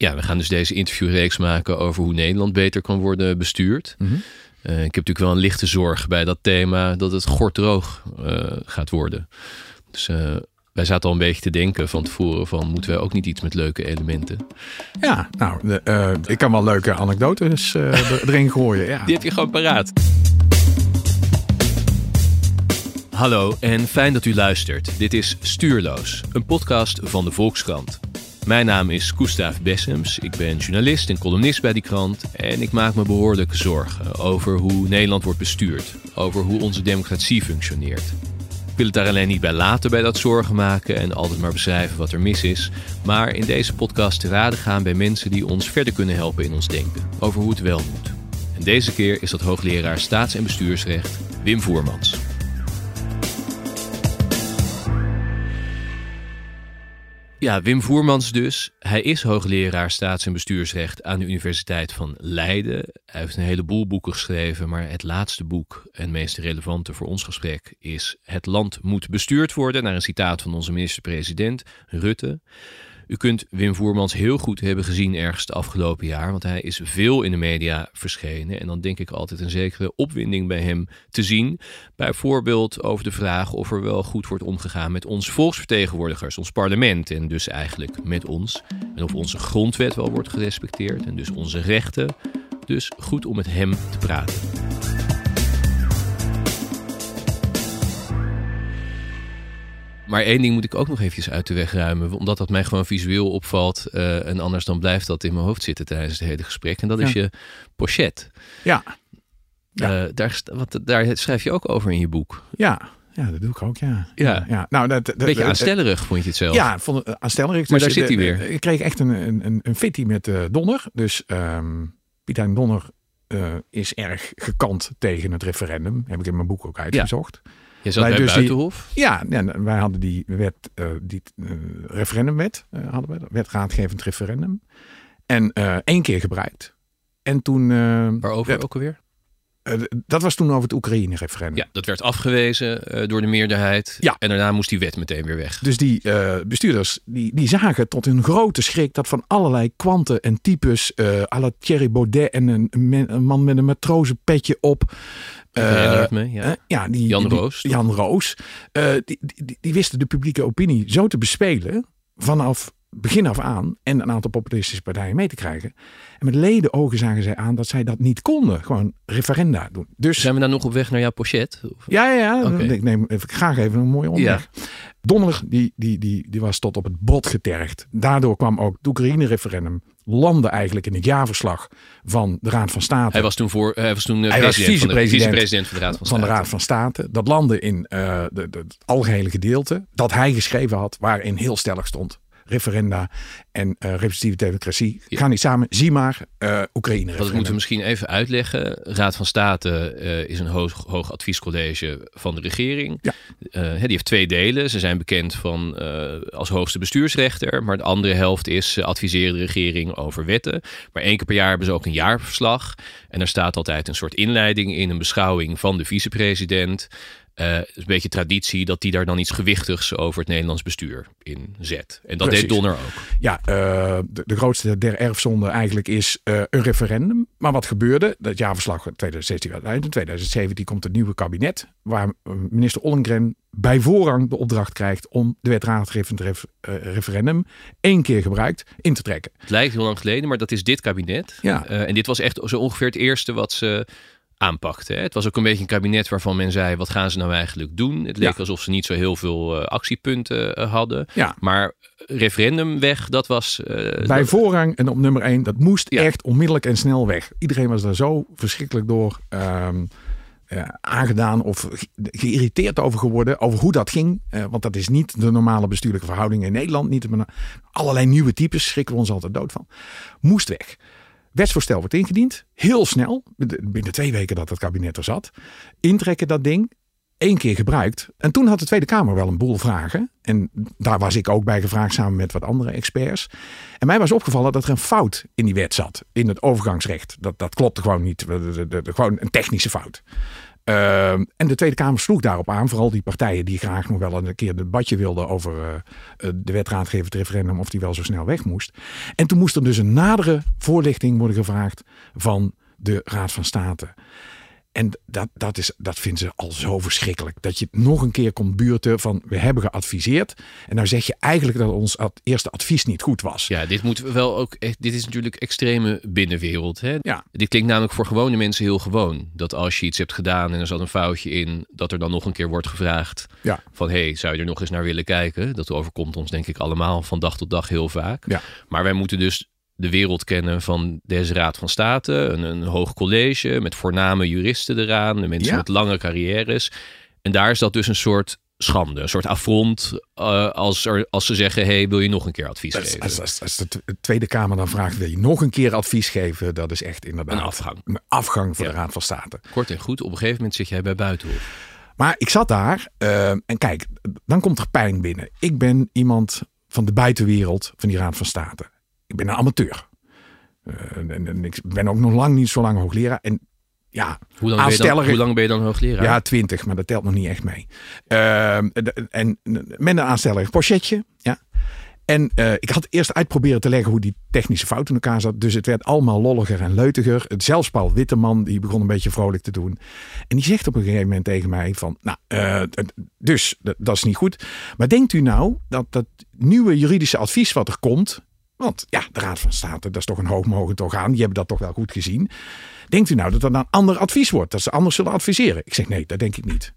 Ja, we gaan dus deze interviewreeks maken over hoe Nederland beter kan worden bestuurd. Mhm. Eh, ik heb natuurlijk wel een lichte zorg bij dat thema dat het gorddroog eh gaat worden. Dus eh, wij zaten al een beetje te denken van tevoren van moeten wij ook niet iets met leuke elementen. Ja, nou, de, ik kan wel leuke anekdotes erin gooien. Ja. Die heb je gewoon paraat. Hallo en fijn dat u luistert. Dit is Stuurloos, een podcast van de Volkskrant. Mijn naam is Gustav Bessems. Ik ben journalist en columnist bij die krant. En ik maak me behoorlijk zorgen over hoe Nederland wordt bestuurd. Over hoe onze democratie functioneert. Ik wil het daar alleen niet bij laten bij dat zorgen maken en altijd maar beschrijven wat er mis is. Maar in deze podcast te raden gaan bij mensen die ons verder kunnen helpen in ons denken. Over hoe het wel moet. En deze keer is dat hoogleraar staats- en bestuursrecht Wim Voermans. Ja, Wim Voermans dus. Hij is hoogleraar staats- en bestuursrecht aan de Universiteit van Leiden. Hij heeft een heleboel boeken geschreven, maar het laatste boek en meest relevante voor ons gesprek is Het land moet bestuurd worden, naar een citaat van onze minister-president Rutte. U kunt Wim Voermans heel goed hebben gezien ergens het afgelopen jaar, want hij is veel in de media verschenen. En dan denk ik altijd een zekere opwinding bij hem te zien. Bijvoorbeeld over de vraag of er wel goed wordt omgegaan met onze volksvertegenwoordigers, ons parlement en dus eigenlijk met ons. En of onze grondwet wel wordt gerespecteerd en dus onze rechten. Dus goed om met hem te praten. Maar één ding moet ik ook nog eventjes uit de weg ruimen. Omdat dat mij gewoon visueel opvalt. eh, en anders dan blijft dat in mijn hoofd zitten tijdens het hele gesprek. En dat is Ja. je pochet. Ja, Ja. Eh, daar, wat, daar schrijf je ook over in je boek. ja, ja, dat doe ik ook, ja. Ja. ja. Nou, dat, dat, Beetje aanstellerig vond je het zelf. Ja, vond het aanstellerig. Maar Dus daar zit hij weer. Ik kreeg echt een, een, een, een fitty met eh, Donner. Dus ehm Piet Donner eh, is erg gekant tegen het referendum. Heb ik in mijn boek ook uitgezocht. Je zat wij bij dus die- Buitenhof. Ja, ja, wij hadden die wet, eh, die eh, referendumwet, eh, hadden we, wet raadgevend referendum. En één keer gebruikt. En toen, Waarover dat, ook alweer? Eh, dat was toen over het Oekraïne-referendum. Ja, dat werd afgewezen eh, door de meerderheid. Ja. En daarna moest die wet meteen weer weg. Dus die eh, bestuurders die, die zagen tot hun grote schrik dat van allerlei kwanten en types, eh à la Thierry Baudet en een, een men- een man met een matrozenpetje op. Het me, ja. ja, die, Jan die- Roos? Jan Roos. die, die, die wisten de publieke opinie zo te bespelen vanaf begin af aan en een aantal populistische partijen mee te krijgen. En met leden ogen zagen zij aan dat zij dat niet konden. Gewoon referenda doen. Dus Zijn we dan nog op weg naar jouw pochet? Of- ja, ja, ja. Ik neem even, graag even een mooie omweg. Donner die, die, die, die was tot op het bot getergd. Daardoor kwam ook het Oekraïne-referendum landde eigenlijk in het jaarverslag van de Raad van State. Hij was toen, voor, hij was toen eh, Hij was president van de- vicepresident van de Raad van van de. Raad van State. Dat landde in eh, de, de, het algehele gedeelte dat hij geschreven had, waarin heel stellig stond. Referenda en eh representatieve democratie Ja. gaan niet samen. Zie maar eh Oekraïne. Dat moeten we misschien even uitleggen. Raad van State eh, is een hoog, hoog adviescollege van de regering. Ja. Die heeft twee delen. Ze zijn bekend van, als hoogste bestuursrechter. Maar de andere helft is ze adviseren de regering over wetten. Maar één keer per jaar hebben ze ook een jaarverslag. En daar staat altijd een soort inleiding in. Een beschouwing van de vicepresident. Het is een beetje traditie dat die daar dan iets gewichtigs over het Nederlands bestuur in zet. En dat Precies. deed Donner ook. Ja, eh, de, de grootste der erfzonden eigenlijk is eh, een referendum. Maar wat gebeurde? Dat jaarverslag 2016 werd uit. In 2017 komt het nieuwe kabinet. Waar minister Ollengren bij voorrang de opdracht krijgt om de wet raadgevend ref- referendum één keer gebruikt in te trekken. Het lijkt heel lang geleden, maar dat is dit kabinet. Ja. En dit was echt zo ongeveer het eerste wat ze aanpakten. Hè. Het was ook een beetje een kabinet waarvan men zei: wat gaan ze nou eigenlijk doen? Het leek Ja. alsof ze niet zo heel veel eh, actiepunten eh, hadden. Ja. Maar referendum weg, dat was. eh, Bij dat- voorrang en op nummer één, dat moest Ja. echt onmiddellijk en snel weg. Iedereen was daar zo verschrikkelijk door ehm, eh, aangedaan of ge- geïrriteerd over geworden. Over hoe dat ging. Want dat is niet de normale bestuurlijke verhoudingen in Nederland. Niet de- allerlei nieuwe types, schrikken we ons altijd dood van. Moest weg. Wetsvoorstel wordt ingediend. Heel snel, binnen twee weken dat het kabinet er zat. Intrekken dat ding. één keer gebruikt. En toen had de Tweede Kamer wel een boel vragen. En daar was ik ook bij gevraagd samen met wat andere experts. En mij was opgevallen dat er een fout in die wet zat. In het overgangsrecht. Dat, dat klopte gewoon niet. Gewoon een technische fout. Ehm, en de Tweede Kamer sloeg daarop aan, vooral die partijen die graag nog wel een keer een debatje wilden over uh, de wet het referendum, of die wel zo snel weg moest. En toen moest er dus een nadere voorlichting worden gevraagd van de Raad van State. En dat, dat, is, dat vinden ze al zo verschrikkelijk. Dat je nog een keer komt buurten van we hebben geadviseerd. En nou zeg je eigenlijk dat ons eerste advies niet goed was. Ja, dit moet wel ook. Dit is natuurlijk extreme binnenwereld. Hè? Ja. Dit klinkt namelijk voor gewone mensen heel gewoon. Dat als je iets hebt gedaan en er zat een foutje in, dat er dan nog een keer wordt gevraagd. Ja. Van hey, zou je er nog eens naar willen kijken? Dat overkomt ons denk ik allemaal van dag tot dag heel vaak. Ja. Maar wij moeten dus de wereld kennen van deze Raad van State. Een, een hoog college met voorname juristen eraan. De mensen met lange carrières. En daar is dat dus een soort schande, een soort affront uh, als, er, als ze zeggen, hey, wil je nog een keer advies geven? Als, als, als, de Tweede Kamer dan vraagt, wil je nog een keer advies geven? Dat is echt inderdaad een afgang. Een afgang voor de Raad van State. Kort en goed, op een gegeven moment zit jij bij Buitenhof. Maar ik zat daar uh, en kijk, dan komt er pijn binnen. Ik ben iemand van de buitenwereld van die Raad van State. Ik ben een amateur. Uh, en, en, ik ben ook nog lang niet zo lang hoogleraar. En ja, hoe lang, ben je dan, hoe lang ben je dan hoogleraar? Ja, twintig, maar dat telt nog niet echt mee. Uh, en met een aansteller pochetje. Ja. En uh, ik had eerst uitproberen te leggen hoe die technische fout in elkaar zat. Dus het werd allemaal lolliger en leutiger. Zelfs Paul Witteman, die begon een beetje vrolijk te doen. En die zegt op een gegeven moment tegen mij van... Nou, uh, dus dat is niet goed. Maar denkt u nou dat dat nieuwe juridische advies wat er komt... Want ja, de Raad van State, dat is toch een hoogmogend orgaan. Die hebben dat toch wel goed gezien. Denkt u nou dat dat een ander advies wordt? Dat ze anders zullen adviseren? Ik zeg nee, dat denk ik niet.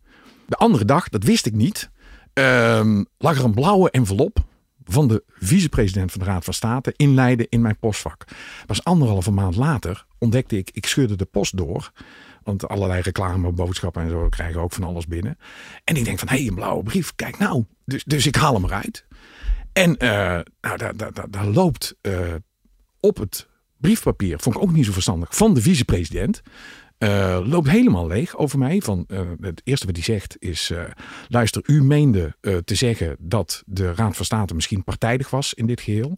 De andere dag, dat wist ik niet, uh, lag er een blauwe envelop van de vicepresident van de Raad van State in Leiden in mijn postvak. Pas anderhalve maand later ontdekte ik, ik scheurde de post door. Want allerlei reclame, boodschappen en zo krijgen ook van alles binnen. En ik denk van, hé, hey, een blauwe brief, kijk nou. Dus, dus ik haal hem eruit. En uh, nou, daar, loopt uh, op het briefpapier, vond ik ook niet zo verstandig, van de vicepresident. Uh, loopt helemaal leeg over mij. Van, het eerste wat hij zegt is: luister, u meende te zeggen dat de Raad van State misschien partijdig was in dit geheel.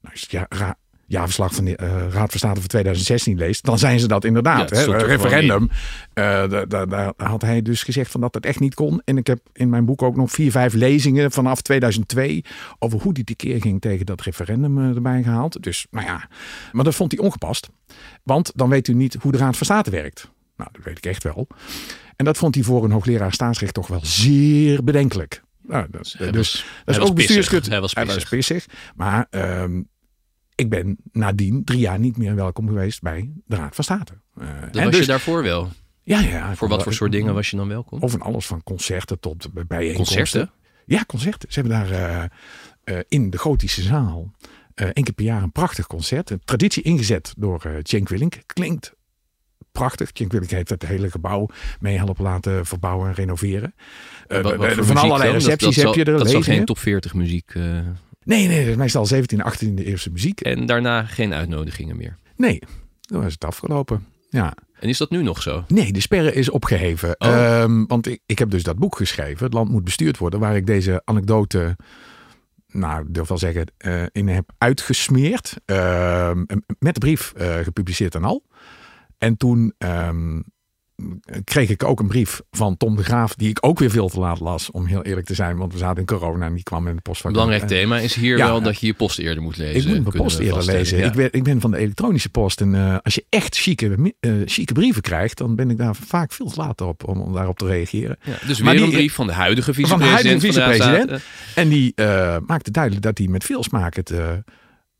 Nou, ja, jaarverslag van de uh, Raad van State van 2016 leest, dan zijn ze dat inderdaad. Ja, hè? Referendum. Uh, daar had hij dus gezegd van dat het echt niet kon. En ik heb in mijn boek ook nog vier, vijf lezingen vanaf 2002 over hoe die die keer ging tegen dat referendum uh, erbij gehaald. Dus nou ja, maar dat vond hij ongepast. Want dan weet u niet hoe de Raad van State werkt. Nou, dat weet ik echt wel. En dat vond hij voor een hoogleraar staatsrecht toch wel zeer bedenkelijk. Nou, dat, dus was, dat is ook bestuurskut. Hij was pissig. Hij was pissig. Maar um, ik ben nadien drie jaar niet meer welkom geweest bij de Raad van State. Uh, dat was dus, je daarvoor wel? Ja, ja. Voor wat voor soort dingen was je dan welkom? Of van alles van concerten tot bijeenkomsten. Concerten? Ja, concerten. Ze hebben daar uh, uh, in de gotische zaal één keer per jaar een prachtig concert. Een traditie ingezet door uh, Cenk Willink. Klinkt prachtig. Cenk Willink heeft het hele gebouw mee helpen laten verbouwen en renoveren. Wat, wat van allerlei recepties dat, dat heb je er. Dat zal geen top 40 muziek... Nee, nee, dat is meestal 17, 18 de eerste muziek. En daarna geen uitnodigingen meer? Nee, dan is het afgelopen. Ja. En is dat nu nog zo? Nee, de sperre is opgeheven. Oh. Um, want ik, ik heb dus dat boek geschreven, Het Land moet bestuurd worden, waar ik deze anekdote, nou, ik durf wel zeggen, uh, in heb uitgesmeerd. Uh, met de brief uh, gepubliceerd en al. En toen um, kreeg ik ook een brief van Tom de Graaf, die ik ook weer veel te laat las, om heel eerlijk te zijn, want we zaten in corona en die kwam in de post van. Belangrijk thema is hier ja, wel dat je je post eerder moet lezen. Ik moet mijn post eerder lezen. Ja. Ik, ben, ik ben van de elektronische post en uh, als je echt chique, uh, chique brieven krijgt, dan ben ik daar vaak veel te laat op om, om daarop te reageren. Ja, dus weer die, een brief van de huidige vicepresident. Van de huidige vicepresident. En die uh, maakte duidelijk dat hij met veel smaak het,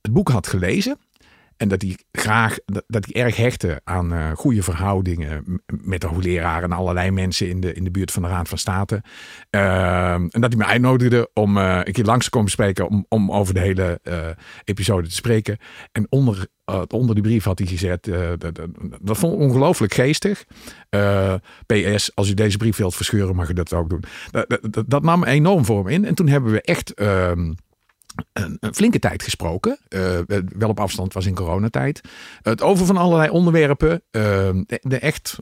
het boek had gelezen. En dat hij graag, dat hij erg hechtte aan uh, goede verhoudingen met de hoogleraar en allerlei mensen in de, in de buurt van de Raad van State. Uh, en dat hij me uitnodigde om uh, een keer langs te komen spreken om, om over de hele uh, episode te spreken. En onder, onder die brief had hij gezet, dat, vond ik ongelooflijk geestig. PS, als u deze brief wilt verscheuren mag u dat ook doen. Dat, dat, dat nam enorm voor me in. En toen hebben we echt... Ehm, een, een, flinke tijd gesproken. Uh, wel op afstand was in coronatijd. Het over van allerlei onderwerpen. Uh, de, de, echt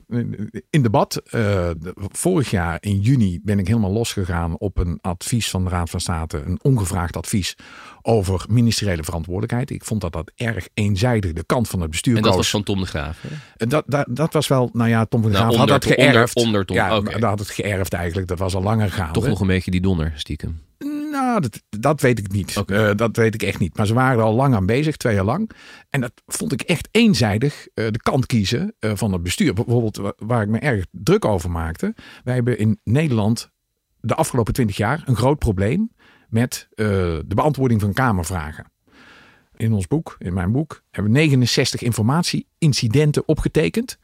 in debat. Uh, vorig jaar in juni ben ik helemaal losgegaan op een advies van de Raad van State. Een ongevraagd advies over ministeriële verantwoordelijkheid. Ik vond dat dat erg eenzijdig de kant van het bestuur En dat was van Tom de Graaf? Hè? Dat, dat, dat was wel, nou ja, Tom de Nou, Graaf onder- had dat geërfd. onder- onder Tom, ja, oké. dat had het geërfd eigenlijk. Dat was al langer gaande. Toch nog een beetje die donder, stiekem. Nou, dat, dat weet ik niet. Eh, dat weet ik echt niet. Maar ze waren er al lang aan bezig, twee jaar lang. En dat vond ik echt eenzijdig eh, de kant kiezen eh, van het bestuur. Bijvoorbeeld wa- waar ik me erg druk over maakte. Wij hebben in Nederland de afgelopen twintig jaar een groot probleem met de beantwoording van Kamervragen. In ons boek, in mijn boek, hebben we 69 informatieincidenten opgetekend.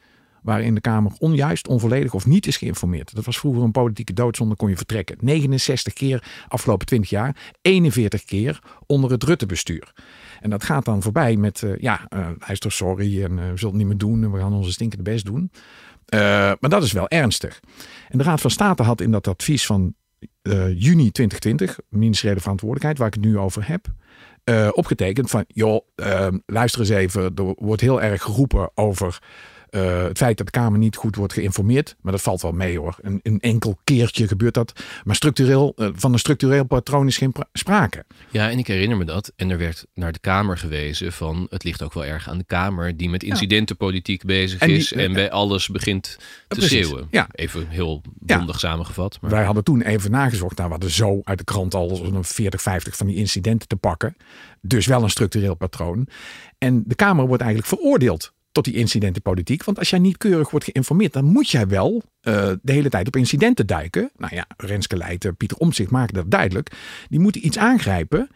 Waarin de Kamer onjuist, onvolledig of niet is geïnformeerd. Dat was vroeger een politieke doodzonde, kon je vertrekken. 69 keer afgelopen 20 jaar, 41 keer onder het Rutte-bestuur. En dat gaat dan voorbij met, eh, ja, eh, hij is toch sorry en eh, we zullen het niet meer doen en we gaan onze stinkende best doen. Maar dat is wel ernstig. En de Raad van State had in dat advies van juni 2020, ministeriële verantwoordelijkheid, waar ik het nu over heb, opgetekend van, joh, luister eens even, er wordt heel erg geroepen over eh, het feit dat de Kamer niet goed wordt geïnformeerd. Maar dat valt wel mee hoor. Een, een enkel keertje gebeurt dat. Maar structureel, eh, van een structureel patroon is geen pra- sprake. Ja, en ik herinner me dat. En er werd naar de Kamer gewezen van... het ligt ook wel erg aan de Kamer... die met incidentenpolitiek bezig En die- is... en bij alles begint te Precies, schreeuwen. ja. Even heel Ja. bondig samengevat. Maar Wij hadden toen even nagezocht. Nou, we hadden zo uit de krant al zo'n 40, 50 van die incidenten te pakken. Dus wel een structureel patroon. En de Kamer wordt eigenlijk veroordeeld tot die incidentenpolitiek. Want als jij niet keurig wordt geïnformeerd, dan moet jij wel eh, de hele tijd op incidenten duiken. Nou ja, Renske Leijten, Pieter Omtzigt maken dat duidelijk. Die moeten iets aangrijpen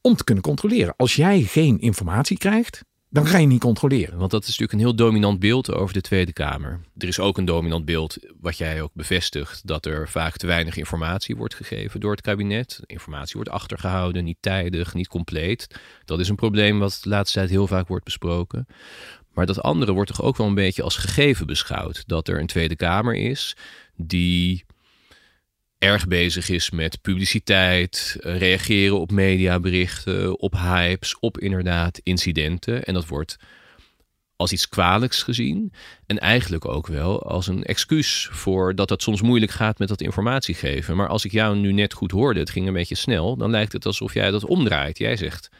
om te kunnen controleren. Als jij geen informatie krijgt, dan ga je niet controleren. Want dat is natuurlijk een heel dominant beeld over de Tweede Kamer. Er is ook een dominant beeld, wat jij ook bevestigt, dat er vaak te weinig informatie wordt gegeven door het kabinet. Informatie wordt achtergehouden, niet tijdig, niet compleet. Dat is een probleem wat de laatste tijd heel vaak wordt besproken. Maar dat andere wordt toch ook wel een beetje als gegeven beschouwd. Dat er een Tweede Kamer is die erg bezig is met publiciteit, reageren op mediaberichten, op hypes, op inderdaad incidenten. En dat wordt als iets kwalijks gezien. En eigenlijk ook wel als een excuus voor dat het soms moeilijk gaat met dat informatie geven. Maar als ik jou nu net goed hoorde, het ging een beetje snel, dan lijkt het alsof jij dat omdraait. Jij zegt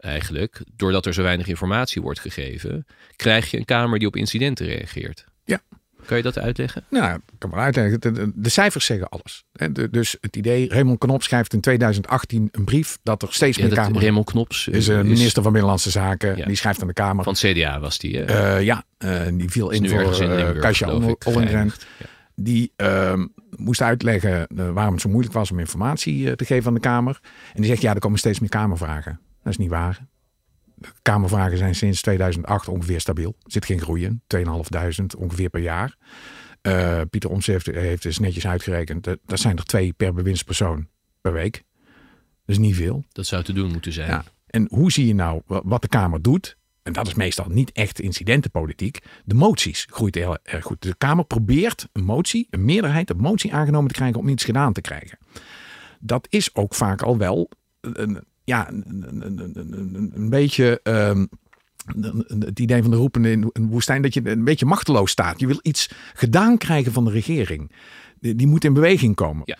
eigenlijk, doordat er zo weinig informatie wordt gegeven, krijg je een Kamer die op incidenten reageert. Ja. Kan je dat uitleggen? Nou, ik kan wel uitleggen. De, de- de cijfers zeggen alles. Dus het idee, Raymond Knop schrijft in 2018 een brief dat er steeds Ja, meer Kamer... Raymond Knops is een minister van Binnenlandse Zaken. Ja. Die schrijft aan de Kamer. van het CDA was die. Eh, ja, eh, die viel Is in voor in eh Kasia Ollengren. Ja. Die moest uitleggen eh, waarom het zo moeilijk was om informatie eh, te geven aan de Kamer. En die zegt, ja, er komen steeds meer Kamervragen. Dat is niet waar. De Kamervragen zijn sinds 2008 ongeveer stabiel. Er zit geen groei in. 2.500 ongeveer per jaar. Eh, Pieter Omtzigt heeft, heeft dus netjes uitgerekend. Dat, dat zijn er twee per bewindspersoon per week. Dat is niet veel. Dat zou te doen moeten zijn. Ja. En hoe zie je nou wa- wat de Kamer doet? En dat is meestal niet echt incidentenpolitiek. De moties groeit heel erg goed. De Kamer probeert een motie, een meerderheid, een motie aangenomen te krijgen om iets gedaan te krijgen. Dat is ook vaak al wel een, ja, een, een, een, een- een- een beetje ehm, het idee van de roepende in een woestijn dat je een beetje machteloos staat. Je wil iets gedaan krijgen van de regering. Die, die moet in beweging komen. Ja.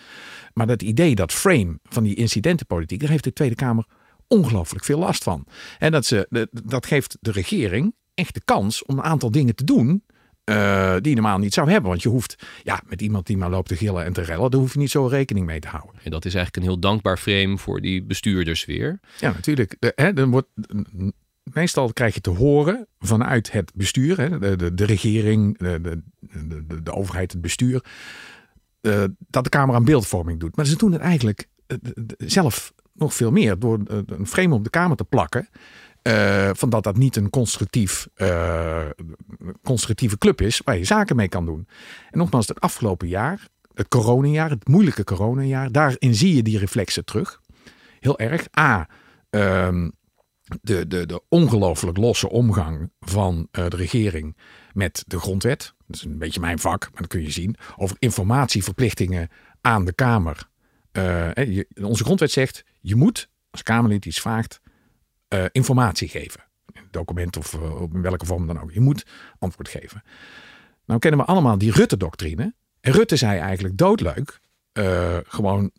Maar dat idee, dat frame van die incidentenpolitiek, daar heeft de Tweede Kamer ongelooflijk veel last van. En dat, ze, dat geeft de regering echt de kans om een aantal dingen te doen. Eh, die je normaal niet zou hebben. Want je hoeft, ja, met iemand die maar loopt te gillen en te rellen, daar hoef je niet zo rekening mee te houden. En dat is eigenlijk een heel dankbaar frame voor die bestuurders weer. Ja, natuurlijk. De, hè, dan wordt, meestal krijg je te horen vanuit het bestuur, hè, de, de, de regering, de, de, de, de overheid, het bestuur, eh, dat de Kamer aan beeldvorming doet. Maar ze doen het eigenlijk eh, zelf nog veel meer door een frame op de Kamer te plakken. Eh, van dat dat niet een constructief, eh, constructieve club is waar je zaken mee kan doen. En nogmaals, het afgelopen jaar, het coronajaar, het moeilijke coronajaar, daarin zie je die reflexen terug. Heel erg. A, ehm, de, de, de ongelooflijk losse omgang van eh, de regering met de grondwet. Dat is een beetje mijn vak, maar dat kun je zien. Over informatieverplichtingen aan de Kamer. Onze grondwet zegt, je moet als Kamerlid iets vraagt, uh, informatie geven. Document of uh, in welke vorm dan ook. Je moet antwoord geven. Nou kennen we allemaal die Rutte-doctrine. En Rutte zei eigenlijk doodleuk, uh, gewoon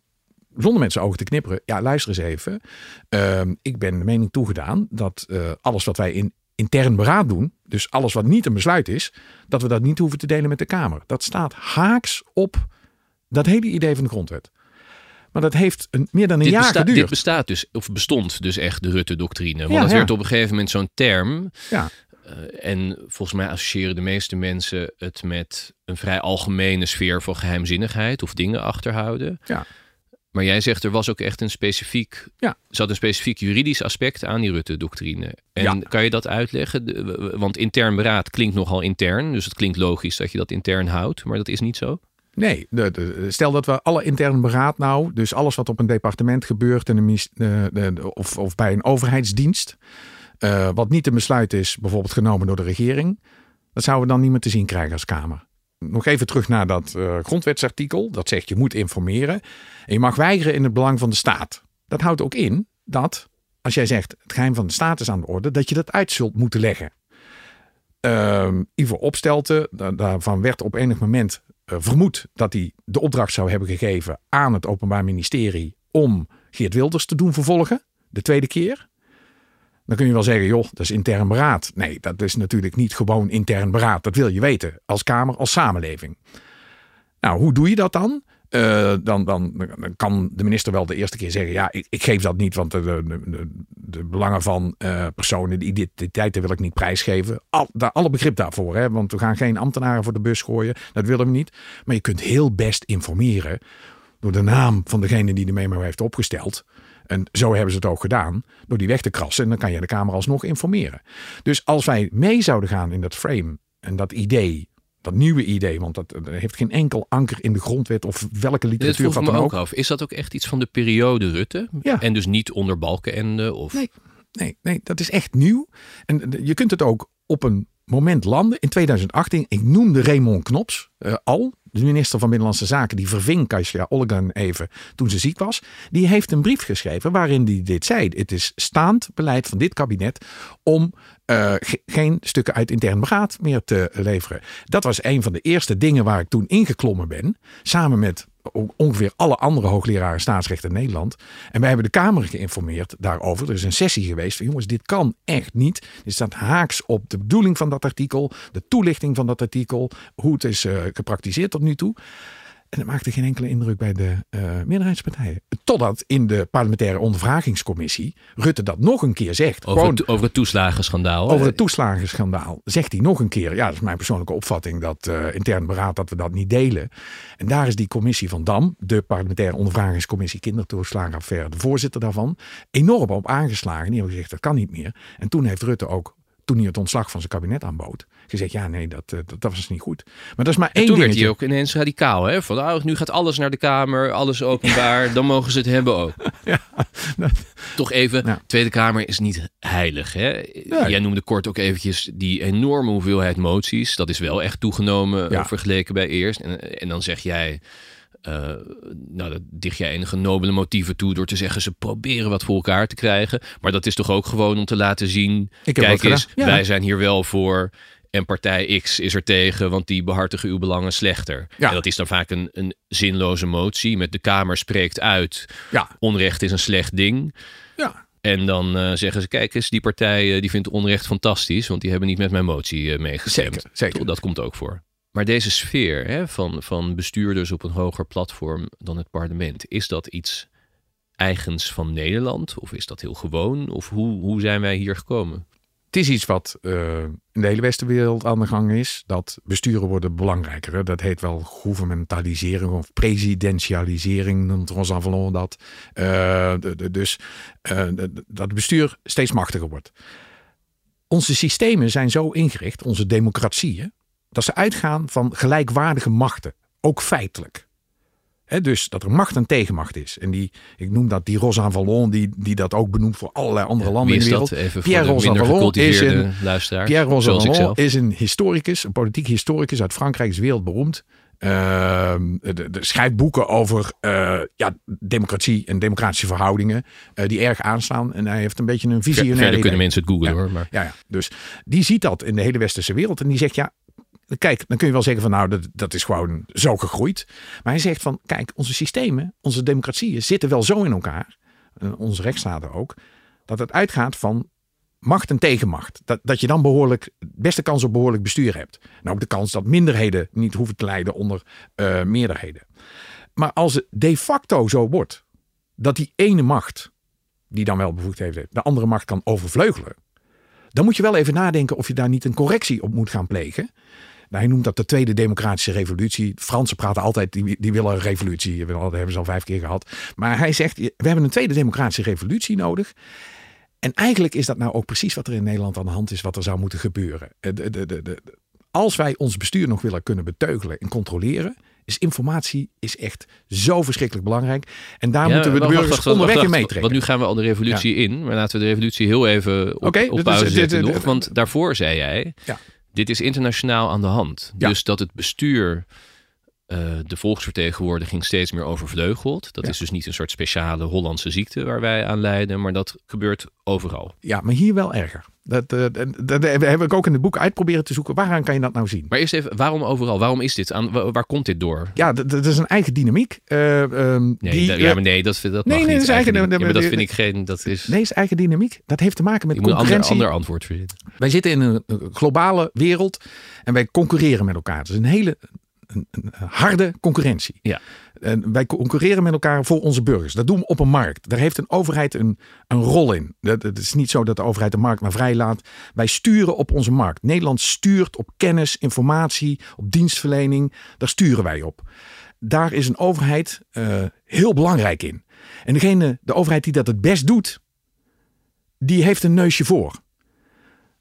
zonder zijn ogen te knipperen. Ja, luister eens even. Ehm, ik ben de mening toegedaan dat alles wat wij in intern beraad doen, dus alles wat niet een besluit is, dat we dat niet hoeven te delen met de Kamer. Dat staat haaks op dat hele idee van de grondwet. Maar dat heeft een, meer dan een dit jaar besta- geduurd. Dit bestaat dus, of bestond dus echt de Rutte-doctrine. Want ja, het werd op een gegeven moment zo'n term. Ja. Uh, en volgens mij associëren de meeste mensen het met een vrij algemene sfeer van geheimzinnigheid of dingen achterhouden. Ja. Maar jij zegt er was ook echt een specifiek, ja. zat een specifiek juridisch aspect aan die Rutte-doctrine. En ja. kan je dat uitleggen? Want intern beraad klinkt nogal intern, dus het klinkt logisch dat je dat intern houdt, maar dat is niet zo. Nee, de, de, stel dat we alle intern beraad nou, dus alles wat op een departement gebeurt in een, uh, of, of bij een overheidsdienst, uh, wat niet een besluit is, bijvoorbeeld genomen door de regering, dat zouden we dan niet meer te zien krijgen als Kamer. Nog even terug naar dat uh, grondwetsartikel. Dat zegt je moet informeren. En je mag weigeren in het belang van de staat. Dat houdt ook in dat als jij zegt het geheim van de staat is aan de orde, dat je dat uit zult moeten leggen. Uh, Ivo Opstelten, daarvan werd op enig moment vermoed dat hij de opdracht zou hebben gegeven aan het Openbaar Ministerie om Geert Wilders te doen vervolgen, de tweede keer. Dan kun je wel zeggen, joh, dat is intern beraad. Nee, dat is natuurlijk niet gewoon intern beraad. Dat wil je weten, als Kamer, als samenleving. Nou, hoe doe je dat dan? Uh, dan, dan, kan de minister wel de eerste keer zeggen: Ja, ik, ik geef dat niet, want de, de, de, de belangen van uh, personen, de identiteiten wil ik niet prijsgeven. Al, daar, alle begrip daarvoor, hè, want we gaan geen ambtenaren voor de bus gooien. Dat willen we niet. Maar je kunt heel best informeren door de naam van degene die de memo heeft opgesteld. En zo hebben ze het ook gedaan, door die weg te krassen. En dan kan je de Kamer alsnog informeren. Dus als wij mee zouden gaan in dat frame en dat idee dat nieuwe idee, want dat, dat, heeft geen enkel anker in de grondwet of welke literatuur van dan ook ook. af. Is dat ook echt iets van de periode Rutte? Ja. En dus niet onder Balkenende? Of... Nee, nee, nee, dat is echt nieuw. En je kunt het ook op een moment landen. In 2018, ik noemde Raymond Knops uh, al, de minister van Binnenlandse Zaken, die verving Kasia Olgan even toen ze ziek was. Die heeft een brief geschreven waarin hij dit zei. Het is staand beleid van dit kabinet om ge geen stukken uit intern beraad meer te leveren. Dat was een van de eerste dingen waar ik toen ingeklommen ben. Samen met ongeveer alle andere hoogleraren staatsrecht in Nederland. En wij hebben de Kamer geïnformeerd daarover. Er is een sessie geweest van jongens, dit kan echt niet. Dit staat haaks op de bedoeling van dat artikel, de toelichting van dat artikel, hoe het is uh, gepraktiseerd tot nu toe. En dat maakte geen enkele indruk bij de uh, meerderheidspartijen. Totdat in de parlementaire ondervragingscommissie Rutte dat nog een keer zegt. Over, Gewoon, het, over het toeslagenschandaal. over het toeslagenschandaal zegt hij nog een keer. Ja, dat is mijn persoonlijke opvatting dat uh, intern beraad dat we dat niet delen. En daar is die commissie van Dam, de parlementaire ondervragingscommissie kindertoeslagenaffaire, de voorzitter daarvan, enorm op aangeslagen. Die hebben gezegd dat kan niet meer. En toen heeft Rutte ook toen hij het ontslag van zijn kabinet aanbood, gezegd: ja, nee, dat, dat, dat was niet goed. Maar dat is maar één en toen dingetje. werd hij ook ineens radicaal, hè? Van oh, nu gaat alles naar de Kamer, alles openbaar, dan mogen ze het hebben ook. Ja, Toch even, Ja. Tweede Kamer is niet heilig, hè? Jij noemde kort ook eventjes die enorme hoeveelheid moties. Dat is wel echt toegenomen eh, vergeleken bij eerst. En, en dan zeg jij. eh, nou, dat dicht jij enige nobele motieven toe door te zeggen ze proberen wat voor elkaar te krijgen. Maar dat is toch ook gewoon om te laten zien: kijk eens. Ja. wij zijn hier wel voor. En partij X is er tegen, want die behartigen uw belangen slechter. Ja. En dat is dan vaak een, een zinloze motie. Met de Kamer spreekt uit: Ja, onrecht is een slecht ding. ja. En dan eh, zeggen ze: kijk eens, die partij eh, die vindt onrecht fantastisch, want die hebben niet met mijn motie eh, meegestemd. Zeker, zeker. Dat komt ook voor. Maar deze sfeer hè, van, van bestuurders op een hoger platform dan het parlement, is dat iets eigens van Nederland? Of is dat heel gewoon? Of hoe, hoe zijn wij hier gekomen? Het is iets wat eh, in de hele westenwereld aan de gang is. Dat besturen worden belangrijker. Dat heet wel gouvernementalisering of presidentialisering, noemt Rosan Vallon dat. Eh, de- de- dus eh, dat bestuur steeds machtiger wordt. Onze systemen zijn zo ingericht, onze democratieën, dat ze uitgaan van gelijkwaardige machten. Ook feitelijk. Dus dat er macht en tegenmacht is. En die, ik noem dat die Rosan Vallon, die, die dat ook benoemt voor allerlei andere landen in de wereld. Even Pierre voor de minder Rosanvallon is een- luisteraars. Pierre zelf. is een historicus, een politiek historicus uit Frankrijk, is wereldberoemd. Ehm, de, de schrijft boeken over uh, ja, democratie en democratische verhoudingen uh, die erg aanstaan. En hij heeft een beetje een visionaire Verder kunnen mensen het googlen ja. hoor. Maar... Ja, ja, dus die ziet dat in de hele westerse wereld en die zegt ja, kijk, dan kun je wel zeggen van nou, dat, dat is gewoon zo gegroeid. Maar hij zegt van kijk, onze systemen, onze democratieën zitten wel zo in elkaar, uh, onze rechtsstaten ook, dat het uitgaat van macht en tegenmacht. Dat, dat je dan behoorlijk, beste kans op behoorlijk bestuur hebt. En ook de kans dat minderheden niet hoeven te lijden onder uh, meerderheden. Maar als het de facto zo wordt, dat die ene macht, die dan wel bevoegdheid heeft, de andere macht kan overvleugelen. Dan moet je wel even nadenken of je daar niet een correctie op moet gaan plegen. Nou, hij noemt dat de tweede democratische revolutie. De Fransen praten altijd, die, die willen een revolutie. Dat hebben ze al vijf keer gehad. Maar hij zegt, we hebben een tweede democratische revolutie nodig. En eigenlijk is dat nou ook precies wat er in Nederland aan de hand is, wat er zou moeten gebeuren. De, de, de, als wij ons bestuur nog willen kunnen beteugelen en controleren, is informatie is echt zo verschrikkelijk belangrijk. En daar ja, moeten we de burgers wacht, wacht, onderweg in meetrekken. Want nu gaan we al de revolutie ja. in, maar laten we de revolutie heel even op, okay, op pauze is, zetten dit, dit, nog. Want daarvoor zei jij, ja. Dit is internationaal aan de hand. Dus dat het bestuur uh, de volksvertegenwoordiging steeds meer overvleugelt. Dat ja. is dus niet een soort speciale Hollandse ziekte waar wij aan lijden, maar dat gebeurt overal. Ja, maar hier wel erger. Dat, uh, dat, dat, heb ik ook in het boek uitproberen te zoeken. Waaraan kan je dat nou zien? Maar eerst even, waarom overal? Waarom is dit? Aan, waar, waar komt dit door? Ja, dat is een eigen dynamiek. Uh, um, nee, die, dat, ja, maar nee, dat, dat nee, mag nee, niet. Dat is eigen, eigen ja, maar dat vind ik geen... Dat is... Nee, is eigen dynamiek. Dat heeft te maken met ik moet concurrentie. een ander, ander antwoord vinden. Wij zitten in een globale wereld en wij concurreren met elkaar. Het is een hele een, een harde concurrentie. Ja. En wij concurreren met elkaar voor onze burgers. Dat doen we op een markt. Daar heeft een overheid een, een rol in. Het is niet zo dat de overheid de markt maar vrij laat. Wij sturen op onze markt. Nederland stuurt op kennis, informatie, op dienstverlening. Daar sturen wij op. Daar is een overheid uh, heel belangrijk in. En degene, de overheid die dat het best doet, die heeft een neusje voor.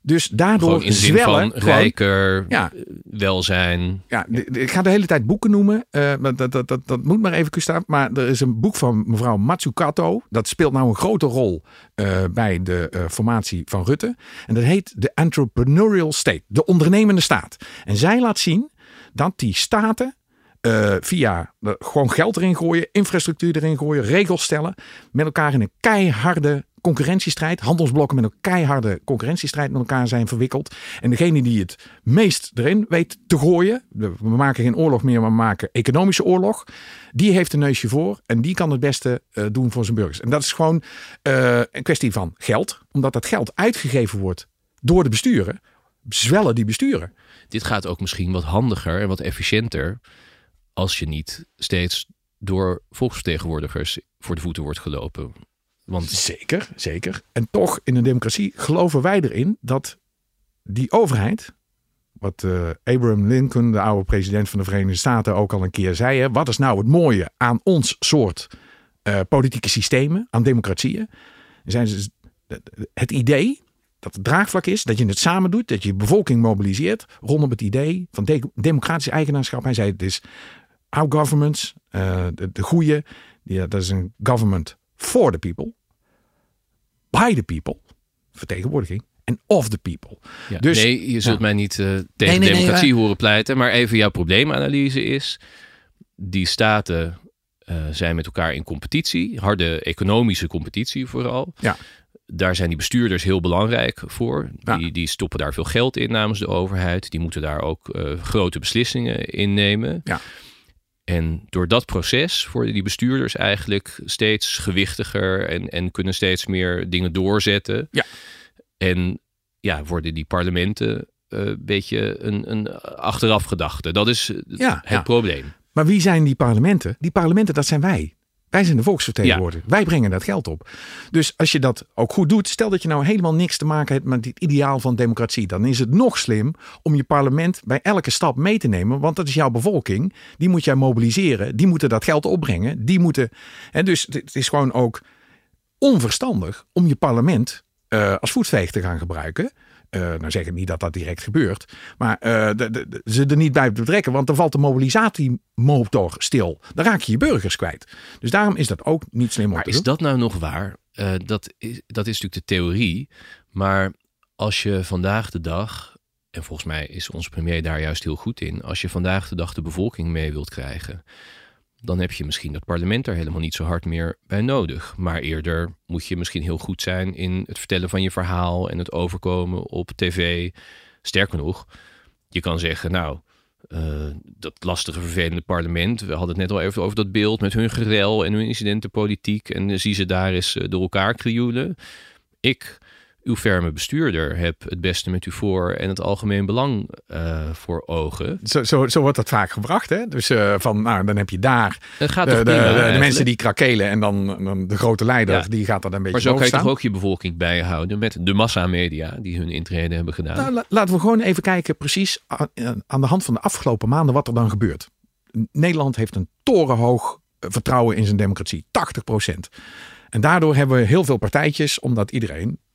Dus daardoor Gewoon in zwellen. Van rijker, ja. welzijn. Ja, ik ga de hele tijd boeken noemen. Uh, dat, dat, dat, dat moet maar even staan. Maar er is een boek van mevrouw Matsukato. Dat speelt nou een grote rol uh, bij de uh, formatie van Rutte. En dat heet de Entrepreneurial State. De ondernemende staat. En zij laat zien dat die staten uh, via uh, gewoon geld erin gooien, infrastructuur erin gooien, regels stellen, met elkaar in een keiharde concurrentiestrijd, handelsblokken met een keiharde concurrentiestrijd met elkaar zijn verwikkeld. En degene die het meest erin weet te gooien, we maken geen oorlog meer, maar we maken economische oorlog, die heeft een neusje voor en die kan het beste uh, doen voor zijn burgers. En dat is gewoon een kwestie van geld, omdat dat geld uitgegeven wordt door de besturen, zwellen die besturen. Dit gaat ook misschien wat handiger en wat efficiënter als je niet steeds door volksvertegenwoordigers voor de voeten wordt gelopen. Want... Zeker, zeker. En toch, in een democratie geloven wij erin dat die overheid, wat uh, Abraham Lincoln, de oude president van de Verenigde Staten, ook al een keer zei. Hè, wat is nou het mooie aan ons soort uh, politieke systemen, aan democratieën? Zijn ze het idee dat het draagvlak is, dat je het samen doet, dat je bevolking mobiliseert rondom het idee van de democratisch eigenaarschap. Hij zei het is our governments, uh, de, de goede, ja, dat is een government for the people, by the people, vertegenwoordiging, en of the people. Ja, dus, nee, je zult ja. mij niet uh, tegen nee, nee, democratie nee, horen pleiten, maar even jouw probleemanalyse is, die staten uh, zijn met elkaar in competitie, harde economische competitie vooral. Ja. Daar zijn die bestuurders heel belangrijk voor. Die, stoppen daar veel geld in namens de overheid. Die moeten daar ook uh, grote beslissingen in nemen. Ja. En door dat proces worden die bestuurders eigenlijk steeds gewichtiger en, en kunnen steeds meer dingen doorzetten. Ja. En ja, worden die parlementen een uh, beetje een, een achteraf gedachte. Dat is ja, het ja. probleem. Maar wie zijn die parlementen? Die parlementen, dat zijn wij. Wij zijn de volksvertegenwoordiger. Ja. Wij brengen dat geld op. Dus als je dat ook goed doet, stel dat je nou helemaal niks te maken hebt met het ideaal van democratie, dan is het nog slim om je parlement bij elke stap mee te nemen, want dat is jouw bevolking. Die moet jij mobiliseren. Die moeten dat geld opbrengen. Die moeten. En dus het is gewoon ook onverstandig om je parlement uh, als voetveeg te gaan gebruiken. Uh, nou zeg ik niet dat dat direct gebeurt. Maar uh, de, de, ze er niet bij betrekken. Want dan valt de mobilisatiemotor stil. Dan raak je je burgers kwijt. Dus daarom is dat ook niet slim om maar te is doen. dat nou nog waar? Uh, dat, is, dat is natuurlijk de theorie. Maar als je vandaag de dag en volgens mij is onze premier daar juist heel goed in, als je vandaag de dag de bevolking mee wilt krijgen, dan heb je misschien dat parlement er helemaal niet zo hard meer bij nodig. Maar eerder moet je misschien heel goed zijn in het vertellen van je verhaal en het overkomen op tv. Sterker nog, je kan zeggen, nou, uh, dat lastige, vervelende parlement. We hadden het net al even over dat beeld met hun gerel en hun incidentenpolitiek. En uh, zie ze daar eens uh, door elkaar krioelen. Ik uw ferme bestuurder heb het beste met u voor en het algemeen belang uh, voor ogen. Zo, zo, zo, wordt dat vaak gebracht. Hè? Dus uh, van, nou, dan heb je daar het gaat de, toch de, prima, de, de mensen die krakelen en dan, dan de grote leider, ja. die gaat er een beetje Maar zo kan je toch ook je bevolking bijhouden met de massamedia die hun intrede hebben gedaan. Nou, la, laten we gewoon even kijken precies aan, aan de hand van de afgelopen maanden wat er dan gebeurt. Nederland heeft een torenhoog vertrouwen in zijn democratie, 80 procent. En daardoor hebben we heel veel partijtjes, omdat iedereen de, de, de,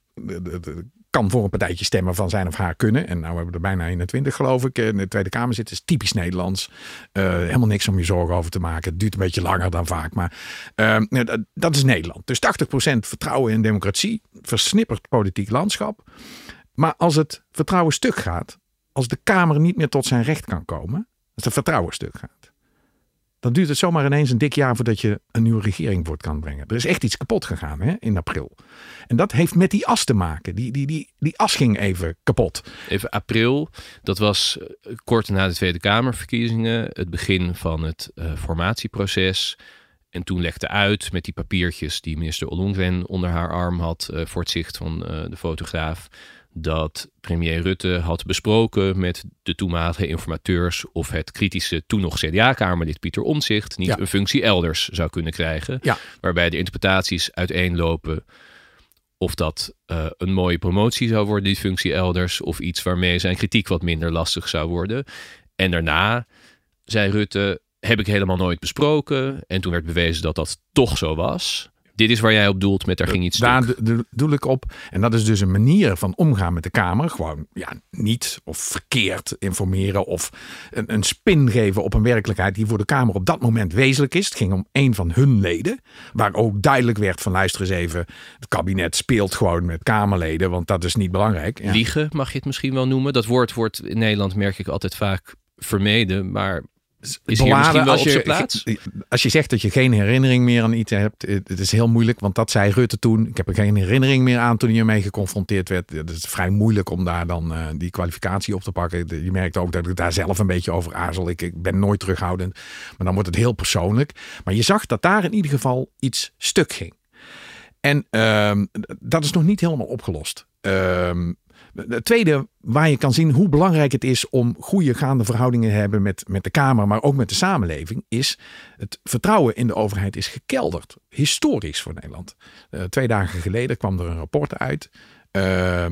kan voor een partijtje stemmen van zijn of haar kunnen. En nou hebben we er bijna 21 geloof ik. In de Tweede Kamer zitten is typisch Nederlands. Helemaal niks om je zorgen over te maken. Het duurt een beetje langer dan vaak. Maar uh, dat, dat is Nederland. Dus 80% vertrouwen in democratie. Versnipperd politiek landschap. Maar als het vertrouwen stuk gaat. Als de Kamer niet meer tot zijn recht kan komen. Als het vertrouwen stuk gaat dan duurt het zomaar ineens een dik jaar voordat je een nieuwe regering voort kan brengen. Er is echt iets kapot gegaan hè, in april. En dat heeft met die as te maken. Die, die, die, die as ging even kapot. Even april, dat was kort na de Tweede Kamerverkiezingen, het begin van het uh, formatieproces. En toen legde uit met die papiertjes die minister Ollongren onder haar arm had uh, voor het zicht van de fotograaf dat premier Rutte had besproken met de toenmalige informateurs of het kritische toen nog CDA-kamerlid Pieter Omtzigt niet Ja. een functie elders zou kunnen krijgen. Ja. Waarbij de interpretaties uiteenlopen of dat eh, een mooie promotie zou worden, die functie elders, of iets waarmee zijn kritiek wat minder lastig zou worden. En daarna zei Rutte, heb ik helemaal nooit besproken. En toen werd bewezen dat dat toch zo was. Dit is waar jij op doelt met daar ging iets Daar stuk. doe ik op. En dat is dus een manier van omgaan met de Kamer. Gewoon ja, niet of verkeerd informeren of een, een spin geven op een werkelijkheid die voor de Kamer op dat moment wezenlijk is. Het ging om een van hun leden. Waar ook duidelijk werd van luister eens even. Het kabinet speelt gewoon met Kamerleden, want dat is niet belangrijk. Ja. Liegen mag je het misschien wel noemen. Dat woord wordt in Nederland, merk ik, altijd vaak vermeden. Maar is hier Beladen misschien wel als op je, zijn plaats? Als je zegt dat je geen herinnering meer aan iets hebt, het is heel moeilijk, want dat zei Rutte toen. Ik heb er geen herinnering meer aan toen hij ermee geconfronteerd werd. Het is vrij moeilijk om daar dan uh, die kwalificatie op te pakken. Je merkt ook dat ik daar zelf een beetje over aarzel. Ik, ik, ben nooit terughoudend, maar dan wordt het heel persoonlijk. Maar je zag dat daar in ieder geval iets stuk ging. En uh, dat is nog niet helemaal opgelost. Uh, het tweede waar je kan zien hoe belangrijk het is om goede gaande verhoudingen te hebben met, met de Kamer, maar ook met de samenleving, is het vertrouwen in de overheid is gekelderd. Historisch voor Nederland. Uh, twee dagen geleden kwam er een rapport uit uh,